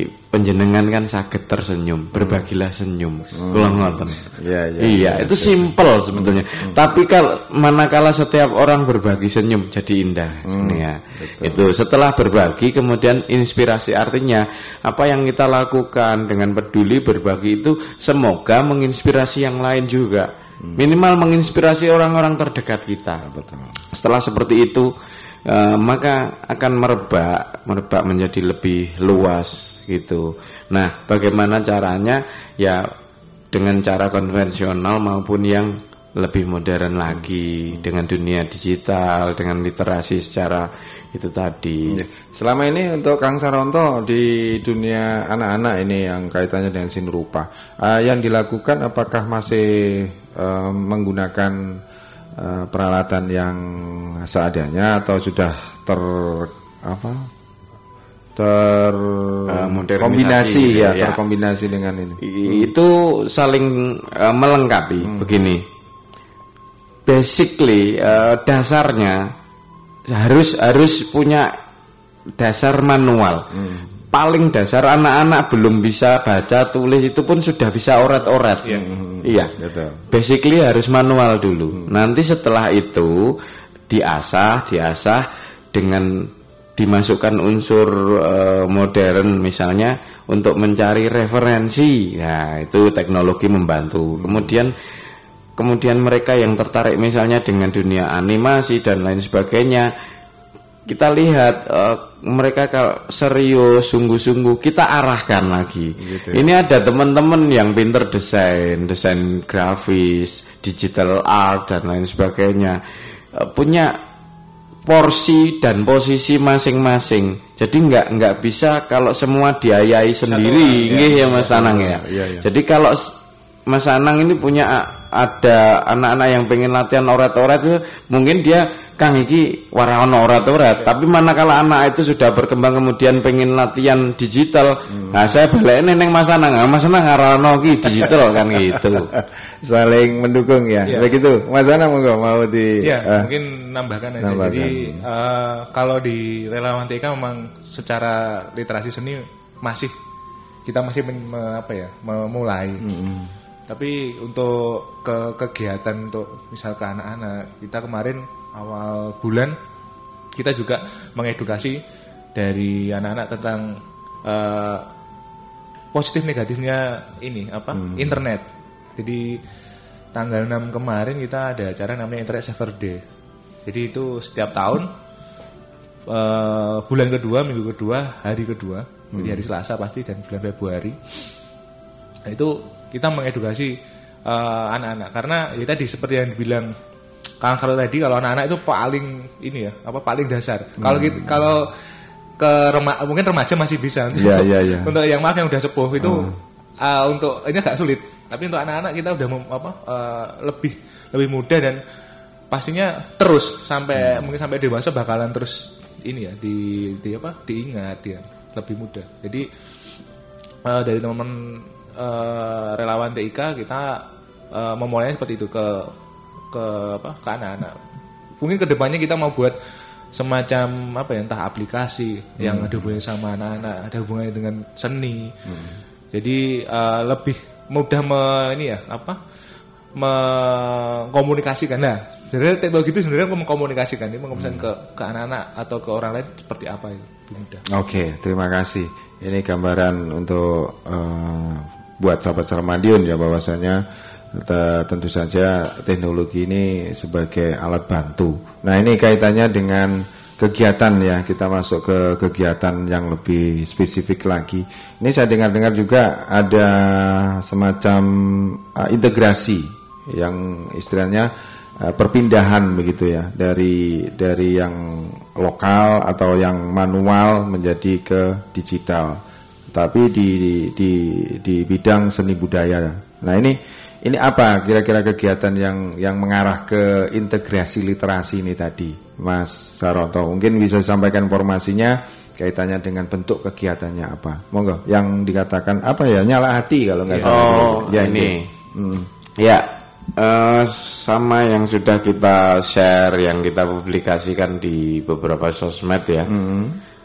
penjenengan kan sakit tersenyum, berbagilah senyum. Hmm. ngoten. Ya, ya, iya, ya, itu ya. simple sebetulnya. Hmm. Tapi kalau manakala setiap orang berbagi senyum jadi indah. Hmm. Ya. Itu setelah berbagi kemudian inspirasi artinya apa yang kita lakukan dengan peduli berbagi itu semoga menginspirasi yang lain juga. Hmm. Minimal menginspirasi orang-orang terdekat kita. Betul. Setelah seperti itu uh, maka akan merebak, merebak menjadi lebih luas gitu. Nah, bagaimana caranya? Ya dengan cara konvensional maupun yang lebih modern lagi dengan dunia digital, dengan literasi secara itu tadi. Iya. Selama ini untuk Kang Saronto di dunia anak-anak ini yang kaitannya dengan sinurupa, uh, yang dilakukan apakah masih uh, menggunakan uh, peralatan yang seadanya atau sudah ter apa? Ter uh, kombinasi ya, ya. terkombinasi dengan ini. Itu saling uh, melengkapi hmm. begini. Basically uh, dasarnya harus harus punya dasar manual. Hmm paling dasar anak-anak belum bisa baca tulis itu pun sudah bisa orat-orat. Iya. iya. Betul. Basically harus manual dulu. Hmm. Nanti setelah itu diasah, diasah dengan dimasukkan unsur uh, modern misalnya untuk mencari referensi. Nah, itu teknologi membantu. Kemudian kemudian mereka yang tertarik misalnya dengan dunia animasi dan lain sebagainya kita lihat uh, mereka kalau serius sungguh-sungguh kita arahkan lagi. Gitu ya. Ini ada teman-teman yang pinter desain, desain grafis, digital art dan lain sebagainya. Uh, punya porsi dan posisi masing-masing. Jadi nggak nggak bisa kalau semua diayai sendiri, nggih ya, ya Mas Anang ya. ya, ya. Jadi kalau Mas Anang ini punya ada anak-anak yang pengen latihan orat-orat itu mungkin dia Kang iki waraono orat-orat, tapi manakala anak itu sudah berkembang kemudian pengen latihan digital, hmm. nah saya balik neng Mas Anang, Mas Anang ngarano ki digital kan gitu. Saling mendukung ya. ya. Begitu. Mas Anang mau mau di Ya, uh, mungkin nambahkan aja. Nambahkan. Jadi uh, kalau di relawan TK memang secara literasi seni masih kita masih men, me, apa ya, memulai. Hmm. Tapi untuk ke kegiatan untuk misal ke anak-anak, kita kemarin awal bulan kita juga mengedukasi dari anak-anak tentang uh, positif negatifnya ini apa hmm. internet. Jadi tanggal 6 kemarin kita ada acara namanya Internet Saver Day. Jadi itu setiap tahun uh, bulan kedua, minggu kedua, hari kedua, hmm. jadi hari Selasa pasti dan bulan Februari. Nah, itu kita mengedukasi eh, anak-anak uh, karena ya tadi seperti yang dibilang Kang Saro tadi kalau anak-anak itu paling ini ya apa paling dasar. Hmm. Kalau gitu kalau ke rema, mungkin remaja masih bisa. Untuk, yeah, yeah, untuk yang maaf yang udah sepuh itu hmm. uh, untuk ini agak sulit. Tapi untuk anak-anak kita udah mem, apa uh, lebih lebih mudah dan pastinya terus sampai hmm. mungkin sampai dewasa bakalan terus ini ya di, di apa diingat ya lebih mudah. Jadi uh, dari teman-teman uh, relawan TIK kita uh, memulainya seperti itu ke ke apa ke anak-anak. Mungkin ke depannya kita mau buat semacam apa ya entah aplikasi hmm. yang ada hubungannya sama anak-anak, ada hubungannya dengan seni. Hmm. Jadi uh, lebih mudah me, ini ya apa mengkomunikasikan. Nah, jadi teknologi itu sebenarnya mengkomunikasikan, ini mengkomunikasikan hmm. ke ke anak-anak atau ke orang lain seperti apa lebih mudah. Oke, okay, terima kasih. Ini gambaran untuk uh, buat sahabat Sarmadion ya bahwasanya tentu saja teknologi ini sebagai alat bantu. Nah ini kaitannya dengan kegiatan ya kita masuk ke kegiatan yang lebih spesifik lagi. Ini saya dengar-dengar juga ada semacam uh, integrasi yang istilahnya uh, perpindahan begitu ya dari dari yang lokal atau yang manual menjadi ke digital. Tapi di di di bidang seni budaya. Nah ini ini apa kira-kira kegiatan yang yang mengarah ke integrasi literasi ini tadi, Mas Saronto? Mungkin bisa disampaikan informasinya kaitannya dengan bentuk kegiatannya apa? Monggo, yang dikatakan apa ya nyala hati kalau nggak salah. Oh, ya ini. Hmm. Ya, uh, sama yang sudah kita share, yang kita publikasikan di beberapa sosmed ya. Hmm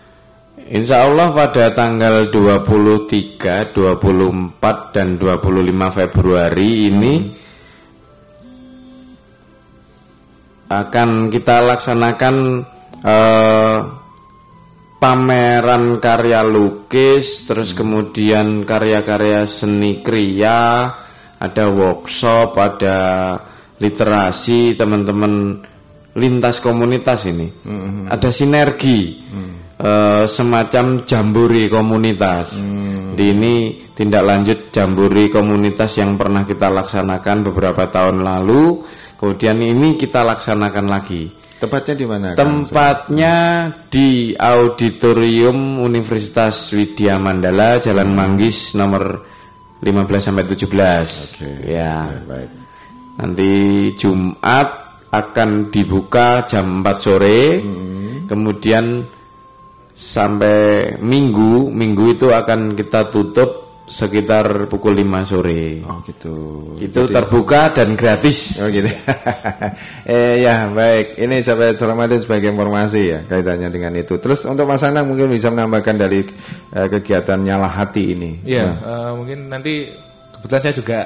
Insya Allah pada tanggal 23, 24 dan 25 Februari ini hmm. akan kita laksanakan eh, pameran karya lukis, terus hmm. kemudian karya-karya seni kriya, ada workshop, ada literasi teman-teman lintas komunitas ini, hmm. ada sinergi. Hmm uh, semacam jamburi komunitas. Hmm. Di ini tindak lanjut jamburi komunitas yang pernah kita laksanakan beberapa tahun lalu. Kemudian ini kita laksanakan lagi. Tempatnya di mana? Tempatnya di Auditorium Universitas Widya Mandala, Jalan hmm. Manggis nomor 15 sampai 17. Okay. Ya. Baik, baik. Nanti Jumat akan dibuka jam 4 sore. Hmm. Kemudian sampai minggu minggu itu akan kita tutup sekitar pukul 5 sore. Oh gitu. Itu Jadi, terbuka dan gratis. Oh gitu. eh ya baik. Ini sampai selamat sebagai informasi ya kaitannya dengan itu. Terus untuk Mas Anang mungkin bisa menambahkan dari uh, kegiatan nyala hati ini. Iya, nah. uh, mungkin nanti kebetulan saya juga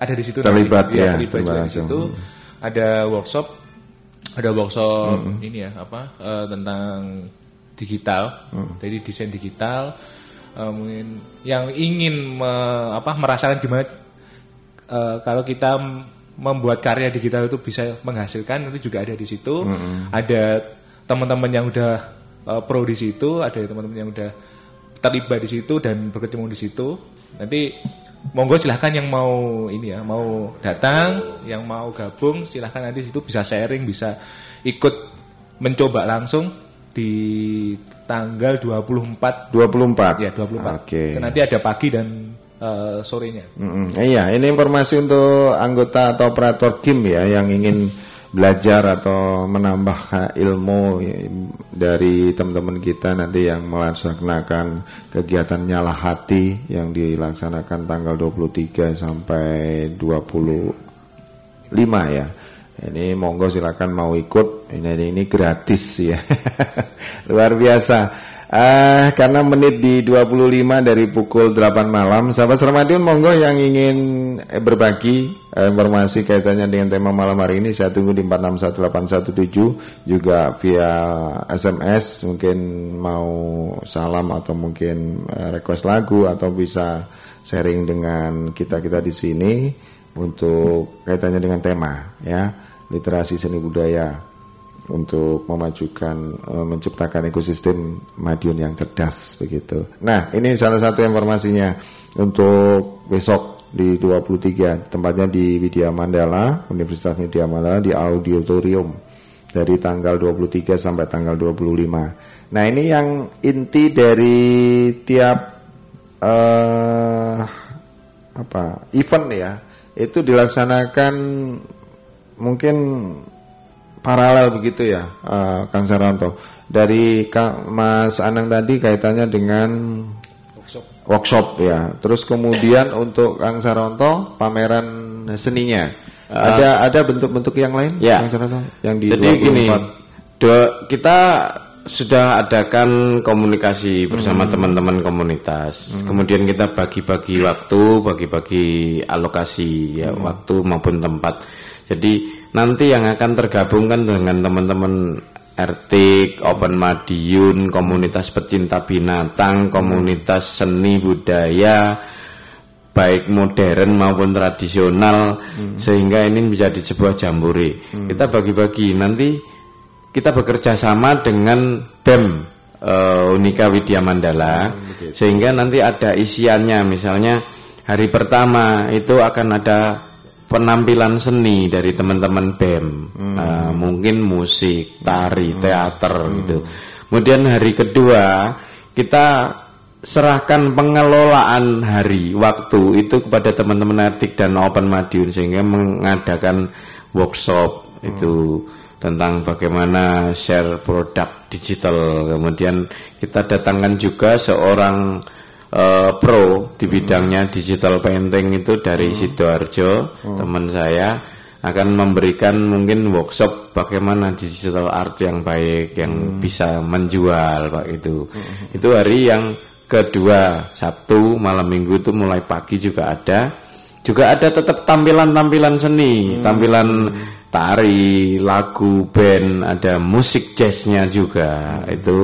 ada di situ. Terlibat nanti. ya. Terlibat juga di situ. Hmm. Ada workshop, ada workshop hmm. ini ya apa uh, tentang digital, hmm. jadi desain digital. uh, mungkin yang ingin me, apa merasakan gimana uh, kalau kita membuat karya digital itu bisa menghasilkan itu juga ada di situ. Mm -hmm. Ada teman-teman yang udah uh, pro di situ, ada teman-teman yang udah terlibat di situ dan berkecimpung di situ. Nanti monggo silahkan yang mau ini ya, mau datang, yang mau gabung silahkan nanti situ bisa sharing, bisa ikut mencoba langsung di tanggal 24 24 ya 24 oke okay. nanti ada pagi dan uh, sorenya mm -hmm. iya ini informasi untuk anggota atau operator game ya yang ingin belajar atau menambah ilmu dari teman-teman kita nanti yang melaksanakan kegiatan nyala hati yang dilaksanakan tanggal 23 sampai 25 ya. Ini monggo silakan mau ikut. Ini ini gratis ya. Luar biasa. Uh, karena menit di 25 dari pukul 8 malam Sahabat Sermadion monggo yang ingin eh, berbagi eh, informasi kaitannya dengan tema malam hari ini Saya tunggu di 461817 Juga via SMS Mungkin mau salam atau mungkin request lagu Atau bisa sharing dengan kita-kita di sini Untuk kaitannya dengan tema ya Literasi seni budaya untuk memajukan uh, menciptakan ekosistem Madiun yang cerdas begitu. Nah, ini salah satu informasinya untuk besok di 23 tempatnya di Widya Mandala, Universitas Widya Mandala di auditorium dari tanggal 23 sampai tanggal 25. Nah, ini yang inti dari tiap uh, apa event ya itu dilaksanakan mungkin paralel begitu ya, uh, Kang Saranto. Dari Kang Mas Anang tadi kaitannya dengan workshop, workshop ya. Terus kemudian untuk Kang Saranto pameran seninya. Uh, ada ada bentuk-bentuk yang lain, ya. Kang Saranto? Yang di Jadi 24. gini, do, kita sudah adakan komunikasi bersama hmm. teman-teman hmm. komunitas. Hmm. Kemudian kita bagi-bagi waktu, bagi-bagi alokasi ya hmm. waktu maupun tempat. Jadi nanti yang akan tergabungkan dengan teman-teman Ertik, Open Madiun, komunitas pecinta binatang, komunitas seni budaya, baik modern maupun tradisional, hmm. sehingga ini menjadi sebuah jambore. Hmm. Kita bagi-bagi nanti kita bekerja sama dengan BEM uh, Unika Widya Mandala, hmm, sehingga nanti ada isiannya, misalnya hari pertama itu akan ada penampilan seni dari teman-teman BEM, hmm. uh, mungkin musik, tari, hmm. teater hmm. gitu. Kemudian hari kedua kita serahkan pengelolaan hari waktu itu kepada teman-teman artik dan Open Madiun sehingga mengadakan workshop hmm. itu tentang bagaimana share produk digital. Kemudian kita datangkan juga seorang uh, pro di bidangnya digital painting itu dari hmm. Sidoarjo hmm. teman saya akan memberikan mungkin workshop bagaimana digital art yang baik yang hmm. bisa menjual pak itu hmm. itu hari yang kedua Sabtu malam Minggu itu mulai pagi juga ada juga ada tetap tampilan-tampilan seni hmm. tampilan tari lagu band ada musik jazznya juga hmm. itu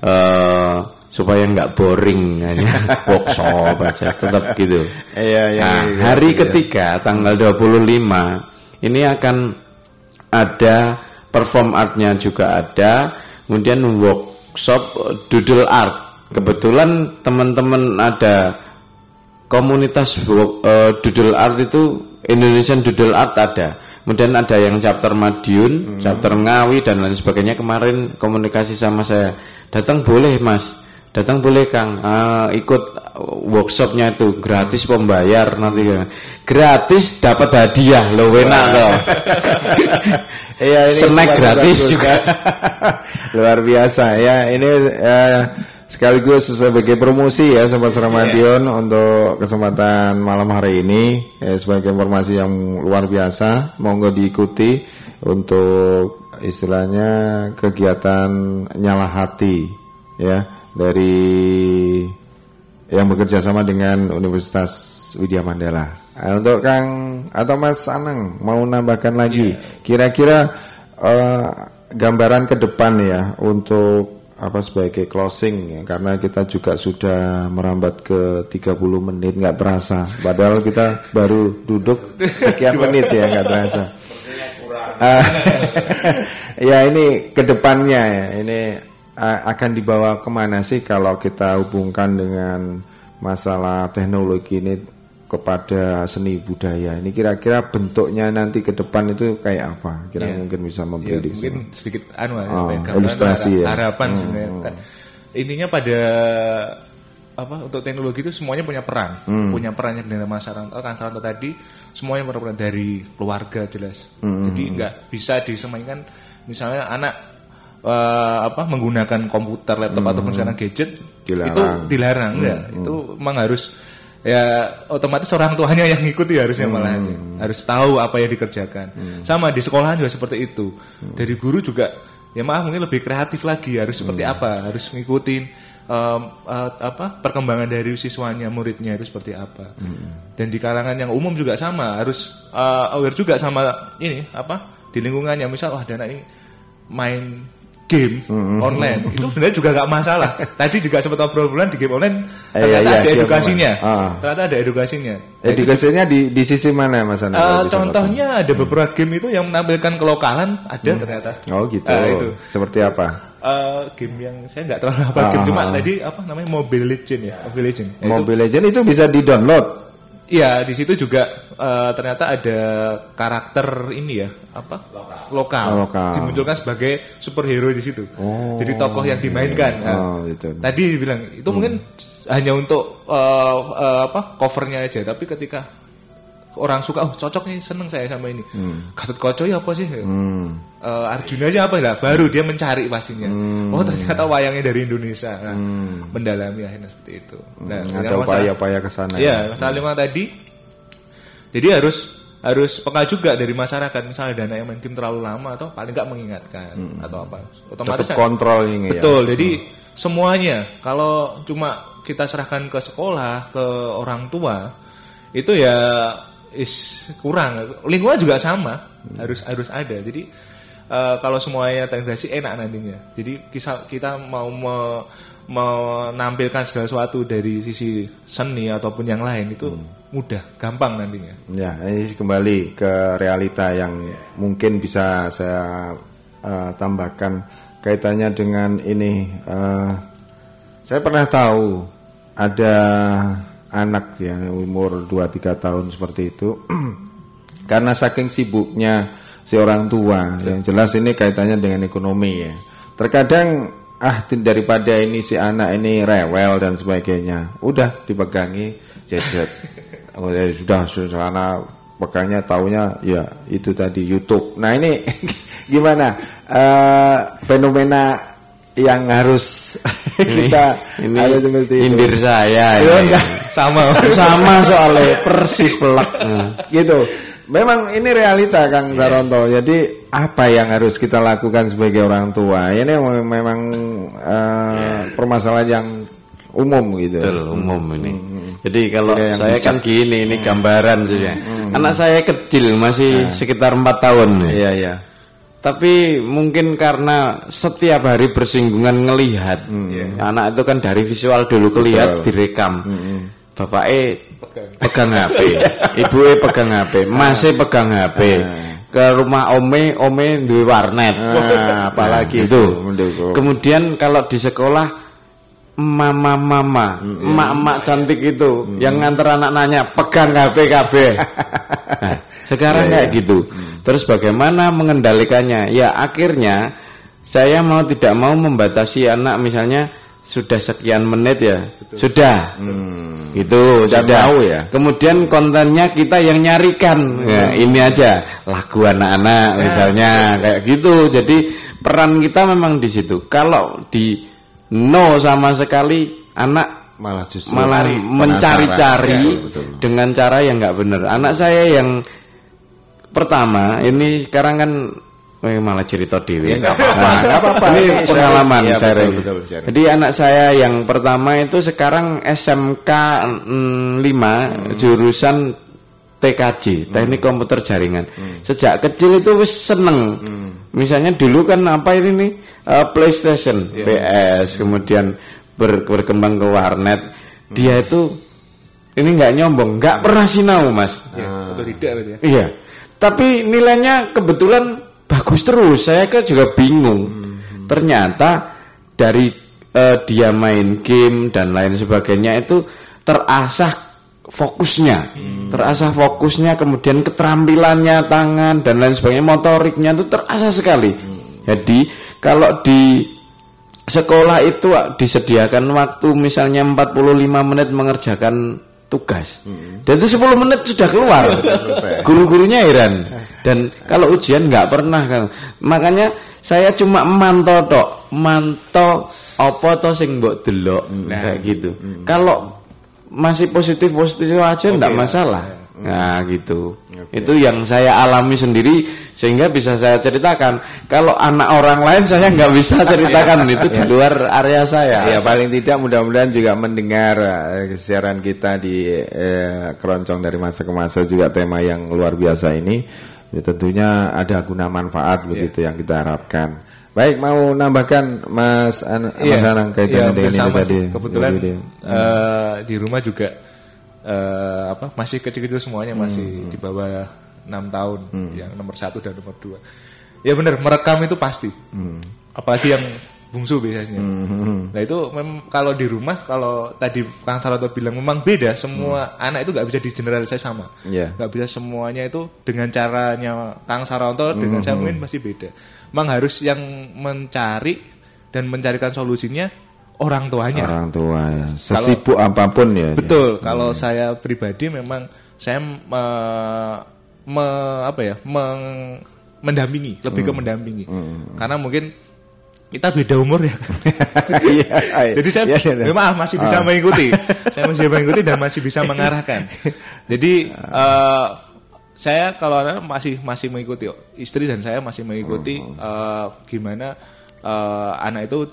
uh, supaya nggak boring hanya workshop aja tetap gitu. Iya, iya, nah, iya, hari iya. ketiga tanggal 25 ini akan ada perform artnya juga ada, kemudian workshop doodle art. Kebetulan teman-teman ada komunitas uh, doodle art itu Indonesian Doodle Art ada. Kemudian ada yang chapter Madiun, hmm. chapter Ngawi dan lain sebagainya. Kemarin komunikasi sama saya, datang boleh mas datang boleh Kang. Uh, ikut workshopnya itu. Gratis pembayar nanti gratis dapat hadiah. Lo enak loh iya ini snack gratis juga. luar biasa. Ya ini uh, sekaligus sebagai promosi ya Sobat Ramadion yeah. untuk kesempatan malam hari ini. Ya, sebagai informasi yang luar biasa monggo diikuti untuk istilahnya kegiatan nyala hati ya dari yang bekerja sama dengan Universitas Widya Mandala. Nah, untuk Kang atau Mas Anang mau nambahkan lagi, iya. kira-kira yeah. uh, gambaran ke depan ya untuk apa sebagai closing ya karena kita juga sudah merambat ke 30 menit nggak terasa padahal kita baru duduk sekian menit ya nggak terasa uh, ya ini ke depannya ya ini akan dibawa ke mana sih kalau kita hubungkan dengan masalah teknologi ini kepada seni budaya ini kira-kira bentuknya nanti ke depan itu kayak apa kira yeah. mungkin bisa memberi yeah, mungkin sedikit anu oh, ya, ilustrasi ya. harapan hmm. sebenarnya kan intinya pada apa untuk teknologi itu semuanya punya peran hmm. punya perannya dengan masyarakat kan salah tadi semuanya peran dari keluarga jelas hmm. jadi nggak bisa disemainkan misalnya anak uh, apa menggunakan komputer laptop hmm. ataupun sekarang gadget dilarang. itu dilarang hmm. ya hmm. itu memang harus ya otomatis orang tuanya yang ikuti harusnya hmm. malah harus tahu apa yang dikerjakan hmm. sama di sekolahan juga seperti itu hmm. dari guru juga ya maaf mungkin lebih kreatif lagi harus seperti hmm. apa harus ngikutin um, uh, apa perkembangan dari siswanya muridnya itu seperti apa hmm. dan di kalangan yang umum juga sama harus uh, aware juga sama ini apa di lingkungannya misal wah dana ini main game mm-hmm. online itu sebenarnya juga nggak masalah. Tadi juga sempat obrolan di game online eh, ternyata iya, iya, ada edukasinya. Ah. Ternyata ada edukasinya. Edukasinya di di sisi mana Mas Anda? Uh, contohnya ada beberapa game itu yang menampilkan kelokalan ada hmm. ternyata. Oh gitu. Uh, itu. Seperti apa? Uh, game yang saya nggak terlalu apa ah, game cuma tadi apa namanya Mobile Legend ya Mobile Legend. Mobile Legend itu bisa di download. Iya, di situ juga uh, ternyata ada karakter ini ya, apa? Lokal. Lokal. Oh, lokal. Dimunculkan sebagai superhero di situ. Oh. Jadi tokoh yang dimainkan. Nah, oh, gitu. Tadi bilang itu hmm. mungkin hanya untuk uh, uh, apa? covernya aja, tapi ketika orang suka oh cocok nih seneng saya sama ini hmm. Gatot Koco ya apa sih hmm. uh, Arjuna aja apa lah baru dia mencari pastinya hmm. oh ternyata wayangnya dari Indonesia nah, hmm. mendalami akhirnya seperti itu hmm. nah, hmm. ada upaya-upaya ke sana ya, ya. saling tadi jadi harus harus peka juga dari masyarakat misalnya dana yang game terlalu lama atau paling nggak mengingatkan hmm. atau apa otomatis Tetap kontrol ini betul ya. jadi hmm. semuanya kalau cuma kita serahkan ke sekolah ke orang tua itu ya is kurang. Lingkungan juga sama, hmm. harus harus ada. Jadi uh, kalau semuanya terintegrasi enak nantinya. Jadi kita kita mau me, menampilkan segala sesuatu dari sisi seni ataupun yang lain itu hmm. mudah, gampang nantinya. Ya, ini kembali ke realita yang mungkin bisa saya uh, tambahkan kaitannya dengan ini. Uh, saya pernah tahu ada anak ya umur 2-3 tahun seperti itu. Karena saking sibuknya si orang tua yang jelas ini kaitannya dengan ekonomi ya. Terkadang ah daripada ini si anak ini rewel dan sebagainya udah dipegangi oh, ya, sudah sudah anak pegangnya taunya ya itu tadi YouTube. Nah ini gimana? Uh, fenomena yang harus kita ini, ada seperti itu. Indir saya ya, enggak. sama sama soalnya persis pelak gitu. Memang ini realita Kang yeah. Saronto. Jadi apa yang harus kita lakukan sebagai orang tua? Ini memang uh, yeah. permasalahan yang umum gitu. Betul, umum ini. Hmm. hmm. Jadi kalau ya, saya kan gini, ini gambaran saja. Hmm. hmm. Anak saya kecil masih nah. sekitar empat tahun. Iya, iya tapi mungkin karena setiap hari bersinggungan ngelihat. Hmm, yeah. anak itu kan dari visual dulu kelihat direkam. Hmm. bapak e pegang. HP ibu e pegang HP masih pegang HP ke rumah ome ome duwe warnet. Ah, apalagi itu kemudian kalau di sekolah mama mama hmm, emak emak cantik itu hmm. yang nganter anak nanya pegang HP KB nah, sekarang yeah, kayak yeah. gitu hmm. Terus bagaimana mengendalikannya? Ya akhirnya saya mau tidak mau membatasi anak misalnya sudah sekian menit ya Betul. sudah hmm. itu sudah mau ya kemudian kontennya kita yang nyarikan hmm. ya, ini aja lagu anak-anak ya. misalnya kayak gitu jadi peran kita memang di situ kalau di no sama sekali anak malah justru malah mencari-cari ya, dengan cara yang nggak benar anak saya yang pertama ini sekarang kan Eh, malah cerita dewi. Ya, apa-apa. Nah, apa-apa. Ini pengalaman ya, saya. Betul, betul, Jadi anak saya yang pertama itu sekarang SMK 5 hmm. jurusan TKJ, teknik hmm. komputer jaringan. Hmm. Sejak kecil itu seneng. Hmm. Misalnya dulu kan apa ini nih uh, PlayStation, yeah. PS, kemudian ber, berkembang ke warnet. Hmm. Dia itu ini nggak nyombong, nggak hmm. pernah sinau mas. Ya, ah. tidak ya. Iya. Tapi nilainya kebetulan bagus terus. Saya kan juga bingung. Hmm. Ternyata dari uh, dia main game dan lain sebagainya itu terasah fokusnya, hmm. terasa fokusnya, kemudian keterampilannya tangan dan lain sebagainya, motoriknya itu terasa sekali. Hmm. Jadi kalau di sekolah itu disediakan waktu misalnya 45 menit mengerjakan tugas. Hmm. Dan itu 10 menit sudah keluar. Guru-gurunya heran. Dan kalau ujian nggak pernah kan. Makanya saya cuma mantau tok, mantau apa to sing mbok delok nah, kayak gitu. Hmm. Kalau masih positif positif aja enggak masalah. Ya. nah gitu. Okay. itu yang saya alami sendiri sehingga bisa saya ceritakan. Kalau anak orang lain saya nggak bisa ceritakan. Itu di luar area saya. Ya paling tidak mudah-mudahan juga mendengar uh, siaran kita di uh, keroncong dari masa ke masa juga tema yang luar biasa ini. Ya, tentunya ada guna manfaat begitu yeah. yang kita harapkan Baik, mau nambahkan Mas An iya, Mas Anang kaitannya iya, dengan ini tadi. Kebetulan uh, di rumah juga uh, apa masih kecil-kecil semuanya masih hmm. di bawah enam tahun, hmm. yang nomor satu dan nomor dua. Ya benar, merekam itu pasti. Hmm. Apalagi yang bungsu biasanya. Hmm. Nah itu memang kalau di rumah kalau tadi Kang Saroto bilang memang beda semua hmm. anak itu nggak bisa digeneralisasi sama. Yeah. Nggak bisa semuanya itu dengan caranya Kang Saroto hmm. dengan saya mungkin masih beda. Memang harus yang mencari dan mencarikan solusinya orang tuanya. Orang tua ya. Sesibuk kalau, apa pun ya. Betul. Ya. Kalau saya pribadi memang saya me, me, apa ya, meng, mendampingi, lebih hmm. ke mendampingi. Hmm. Karena mungkin kita beda umur ya. Iya, iya. Jadi saya ya, ya, maaf masih bisa uh. mengikuti. saya masih bisa mengikuti dan masih bisa mengarahkan. Jadi uh, saya kalau masih masih mengikuti istri dan saya masih mengikuti uh, gimana uh, anak itu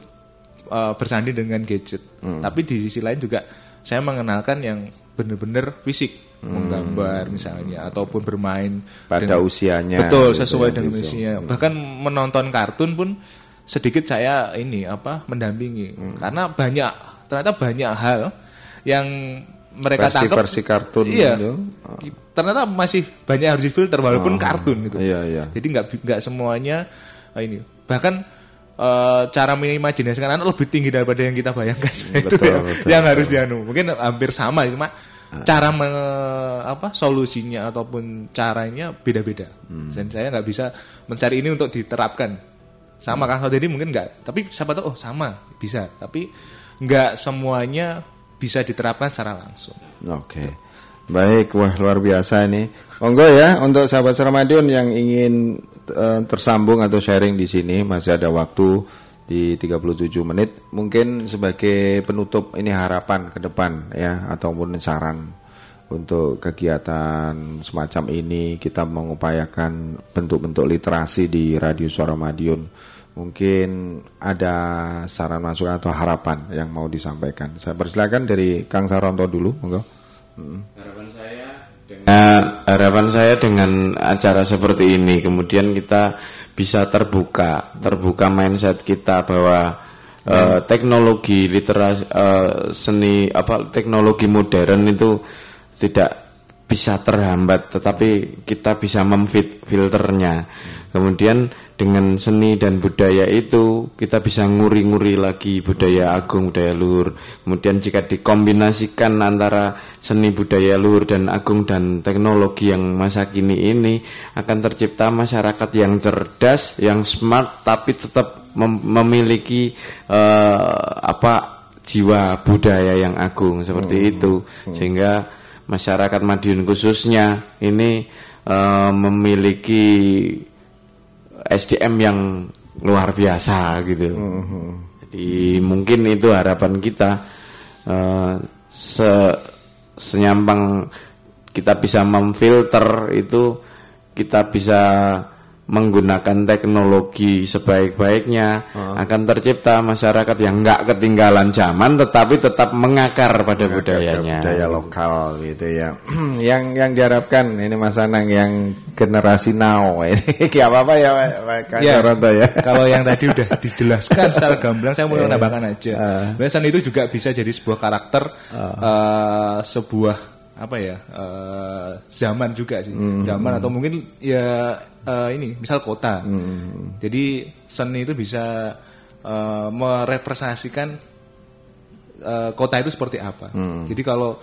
uh, bersanding dengan gadget. Hmm. Tapi di sisi lain juga saya mengenalkan yang benar-benar fisik, hmm. menggambar misalnya ataupun bermain pada dengan, usianya. Betul, gitu sesuai ya, dengan usianya. Bahkan menonton kartun pun sedikit saya ini apa mendampingi hmm. karena banyak ternyata banyak hal yang mereka versi, tangkap versi kartun iya itu. ternyata masih banyak harus difilter walaupun oh, kartun gitu iya, iya. jadi nggak nggak semuanya eh, ini bahkan uh, cara mengimajinasikan anak lebih tinggi daripada yang kita bayangkan betul, itu ya, betul, yang betul. harus dianu mungkin hampir sama cuma uh. cara me, apa solusinya ataupun caranya beda-beda hmm. dan saya nggak bisa mencari ini untuk diterapkan sama hmm. Kang jadi mungkin enggak, tapi siapa tahu oh sama, bisa. Tapi enggak semuanya bisa diterapkan secara langsung. Oke. Okay. Baik, wah luar biasa ini. Monggo ya untuk sahabat Seramadion yang ingin uh, tersambung atau sharing di sini masih ada waktu di 37 menit. Mungkin sebagai penutup ini harapan ke depan ya ataupun saran untuk kegiatan semacam ini kita mengupayakan bentuk-bentuk literasi di Radio Suara Madiun. Mungkin ada saran masukan atau harapan yang mau disampaikan. Saya persilakan dari Kang Saronto dulu, monggo. Harapan saya dengan uh, harapan saya dengan acara seperti ini kemudian kita bisa terbuka, terbuka mindset kita bahwa uh, teknologi literasi uh, seni apa teknologi modern itu tidak bisa terhambat tetapi kita bisa memfit filternya kemudian dengan seni dan budaya itu kita bisa nguri-nguri lagi budaya agung budaya luhur kemudian jika dikombinasikan antara seni budaya luhur dan agung dan teknologi yang masa kini ini akan tercipta masyarakat yang cerdas yang smart tapi tetap mem memiliki uh, apa jiwa budaya yang agung seperti hmm. itu hmm. sehingga masyarakat Madiun khususnya ini uh, memiliki SDM yang luar biasa gitu. Mm-hmm. Jadi mungkin itu harapan kita uh, se senyampang kita bisa memfilter itu kita bisa menggunakan teknologi sebaik-baiknya uh. akan tercipta masyarakat yang nggak ketinggalan zaman tetapi tetap mengakar pada mengakar budayanya budaya lokal gitu ya yang yang diharapkan ini Mas Anang yang generasi now ini apa apa ya Kak ya, ya kalau yang tadi udah dijelaskan secara gamblang saya mau menambahkan aja uh. itu juga bisa jadi sebuah karakter uh. Uh, sebuah apa ya uh, zaman juga sih mm. zaman atau mungkin ya uh, ini misal kota mm. jadi seni itu bisa uh, merepresentasikan uh, kota itu seperti apa mm. jadi kalau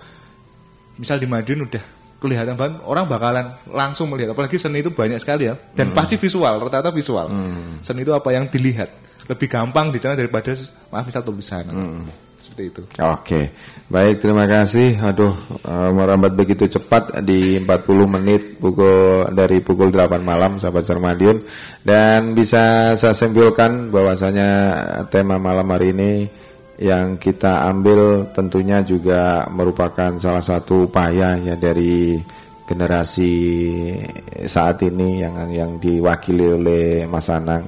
misal di Madiun udah kelihatan banget orang bakalan langsung melihat apalagi seni itu banyak sekali ya dan mm. pasti visual rata-rata visual mm. seni itu apa yang dilihat lebih gampang dicerna daripada maaf misal tulisan mm seperti itu. Oke, baik terima kasih. Aduh, uh, merambat begitu cepat di 40 menit pukul dari pukul 8 malam, sahabat Sermadion. Dan bisa saya simpulkan bahwasanya tema malam hari ini yang kita ambil tentunya juga merupakan salah satu upaya ya dari generasi saat ini yang yang diwakili oleh Mas Anang.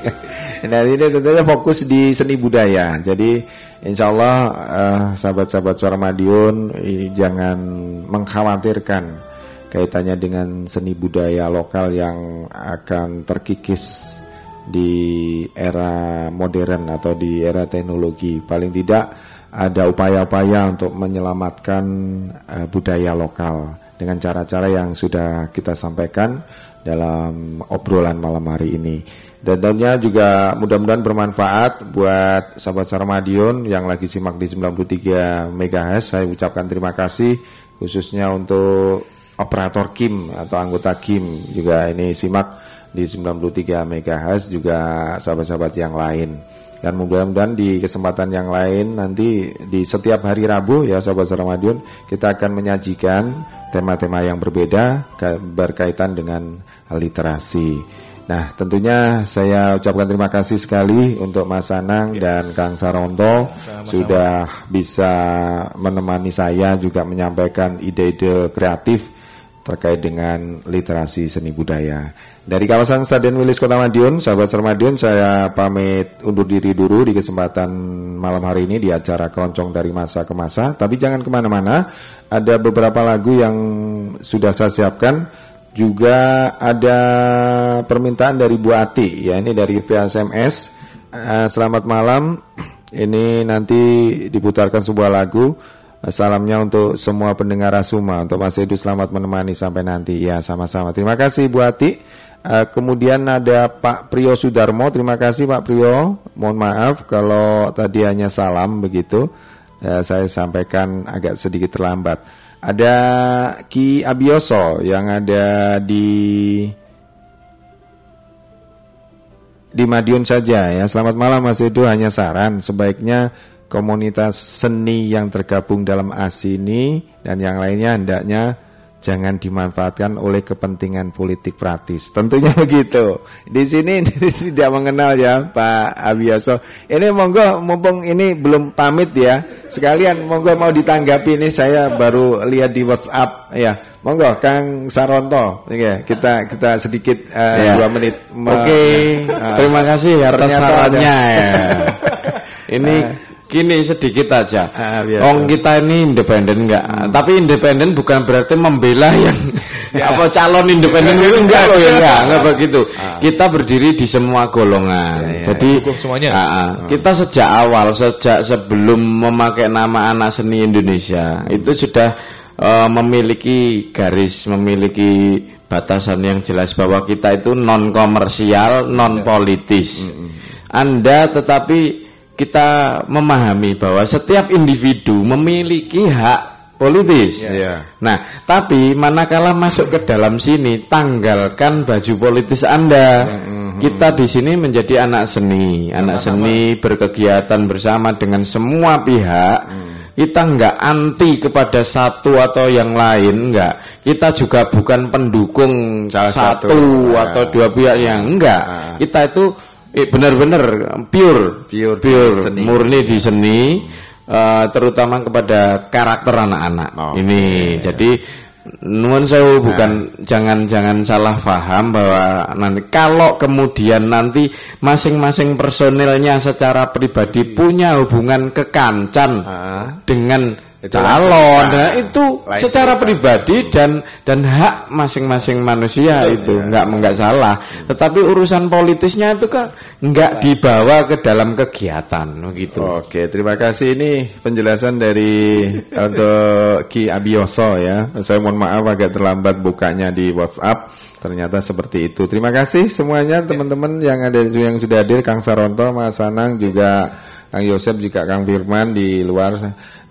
nah ini tentunya fokus di seni budaya. Jadi insya Allah uh, sahabat-sahabat suara Madiun jangan mengkhawatirkan kaitannya dengan seni budaya lokal yang akan terkikis di era modern atau di era teknologi. Paling tidak ada upaya-upaya untuk menyelamatkan uh, budaya lokal dengan cara-cara yang sudah kita sampaikan dalam obrolan malam hari ini. Dan tentunya juga mudah-mudahan bermanfaat buat sahabat Sarmadion yang lagi simak di 93 MHz. Saya ucapkan terima kasih khususnya untuk operator Kim atau anggota Kim juga ini simak di 93 MHz juga sahabat-sahabat yang lain. Dan mudah-mudahan di kesempatan yang lain nanti di setiap hari Rabu ya sahabat Sarmadion kita akan menyajikan tema-tema yang berbeda berkaitan dengan literasi. Nah, tentunya saya ucapkan terima kasih sekali untuk Mas Anang ya. dan Kang Saronto Sama-sama. sudah bisa menemani saya juga menyampaikan ide-ide kreatif terkait dengan literasi seni budaya. Dari kawasan Stadion Wilis Kota Madiun, sahabat Sermadiun, saya pamit undur diri dulu di kesempatan malam hari ini di acara Keroncong dari Masa ke Masa. Tapi jangan ke mana-mana, ada beberapa lagu yang sudah saya siapkan. Juga ada permintaan dari Bu Ati, ya ini dari via SMS. Uh, selamat malam, ini nanti diputarkan sebuah lagu. Salamnya untuk semua pendengar Asuma Untuk Mas Edu selamat menemani sampai nanti Ya sama-sama Terima kasih Bu Ati Uh, kemudian ada Pak Priyo Sudarmo, terima kasih Pak Priyo. Mohon maaf kalau tadi hanya salam begitu. Uh, saya sampaikan agak sedikit terlambat. Ada Ki Abioso yang ada di di Madiun saja ya. Selamat malam Mas Edo, hanya saran sebaiknya komunitas seni yang tergabung dalam ASI ini dan yang lainnya hendaknya jangan dimanfaatkan oleh kepentingan politik praktis. Tentunya begitu. Di sini tidak mengenal ya Pak Abiyoso. Ini monggo mumpung ini belum pamit ya. Sekalian monggo mau ditanggapi ini saya baru lihat di WhatsApp ya. Monggo Kang Saronto. Ya, kita kita sedikit uh, ya. dua menit. Oke. Okay. Uh, Terima kasih atas sarannya ya. ini uh, Gini sedikit aja. Ah, Ong kita ini independen enggak? Hmm. Tapi independen bukan berarti membela yang ya. apa calon independen itu enggak loh ya enggak, enggak begitu. Ah. Kita berdiri di semua golongan. Ya, ya, Jadi semuanya. Uh, uh, kita sejak awal sejak sebelum memakai nama anak seni Indonesia hmm. itu sudah uh, memiliki garis, memiliki batasan yang jelas bahwa kita itu non komersial, non politis. Hmm. Anda tetapi kita memahami bahwa setiap individu memiliki hak politis. Yeah. Yeah. Nah, tapi manakala masuk ke dalam sini, tanggalkan baju politis Anda. Mm -hmm. Kita di sini menjadi anak seni, anak seni berkegiatan bersama dengan semua pihak. Mm. Kita nggak anti kepada satu atau yang lain, nggak. Kita juga bukan pendukung Salah satu, satu atau ya. dua pihak yang enggak. Nah. Kita itu eh, benar-benar pure, pure, pure, seni. murni di seni, uh, terutama kepada karakter anak-anak. Oh, ini, iya, iya. jadi sewu bukan nah. jangan jangan salah paham bahwa nanti kalau kemudian nanti masing-masing personilnya secara pribadi punya hubungan kekancan uh. dengan calon nah, itu secara pribadi dan dan hak masing-masing manusia Betul, itu. ya. nggak nggak salah. Tetapi urusan politisnya itu kan nggak dibawa ke dalam kegiatan gitu. Oke terima kasih. Ini penjelasan dari untuk Ki Abioso ya. Saya mohon maaf agak terlambat bukanya di WhatsApp. Ternyata seperti itu. Terima kasih semuanya teman-teman yang ada yang sudah hadir. Kang Saronto Mas Sanang juga Kang Yosep juga Kang Firman di luar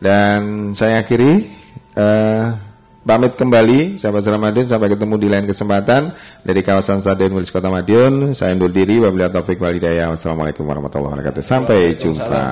dan saya akhiri uh, pamit kembali sahabat Ramadan sampai ketemu di lain kesempatan dari kawasan Saden Wilis Kota Madiun. Saya undur diri wabillahi taufik walhidayah. Wassalamualaikum warahmatullahi wabarakatuh. Sampai jumpa.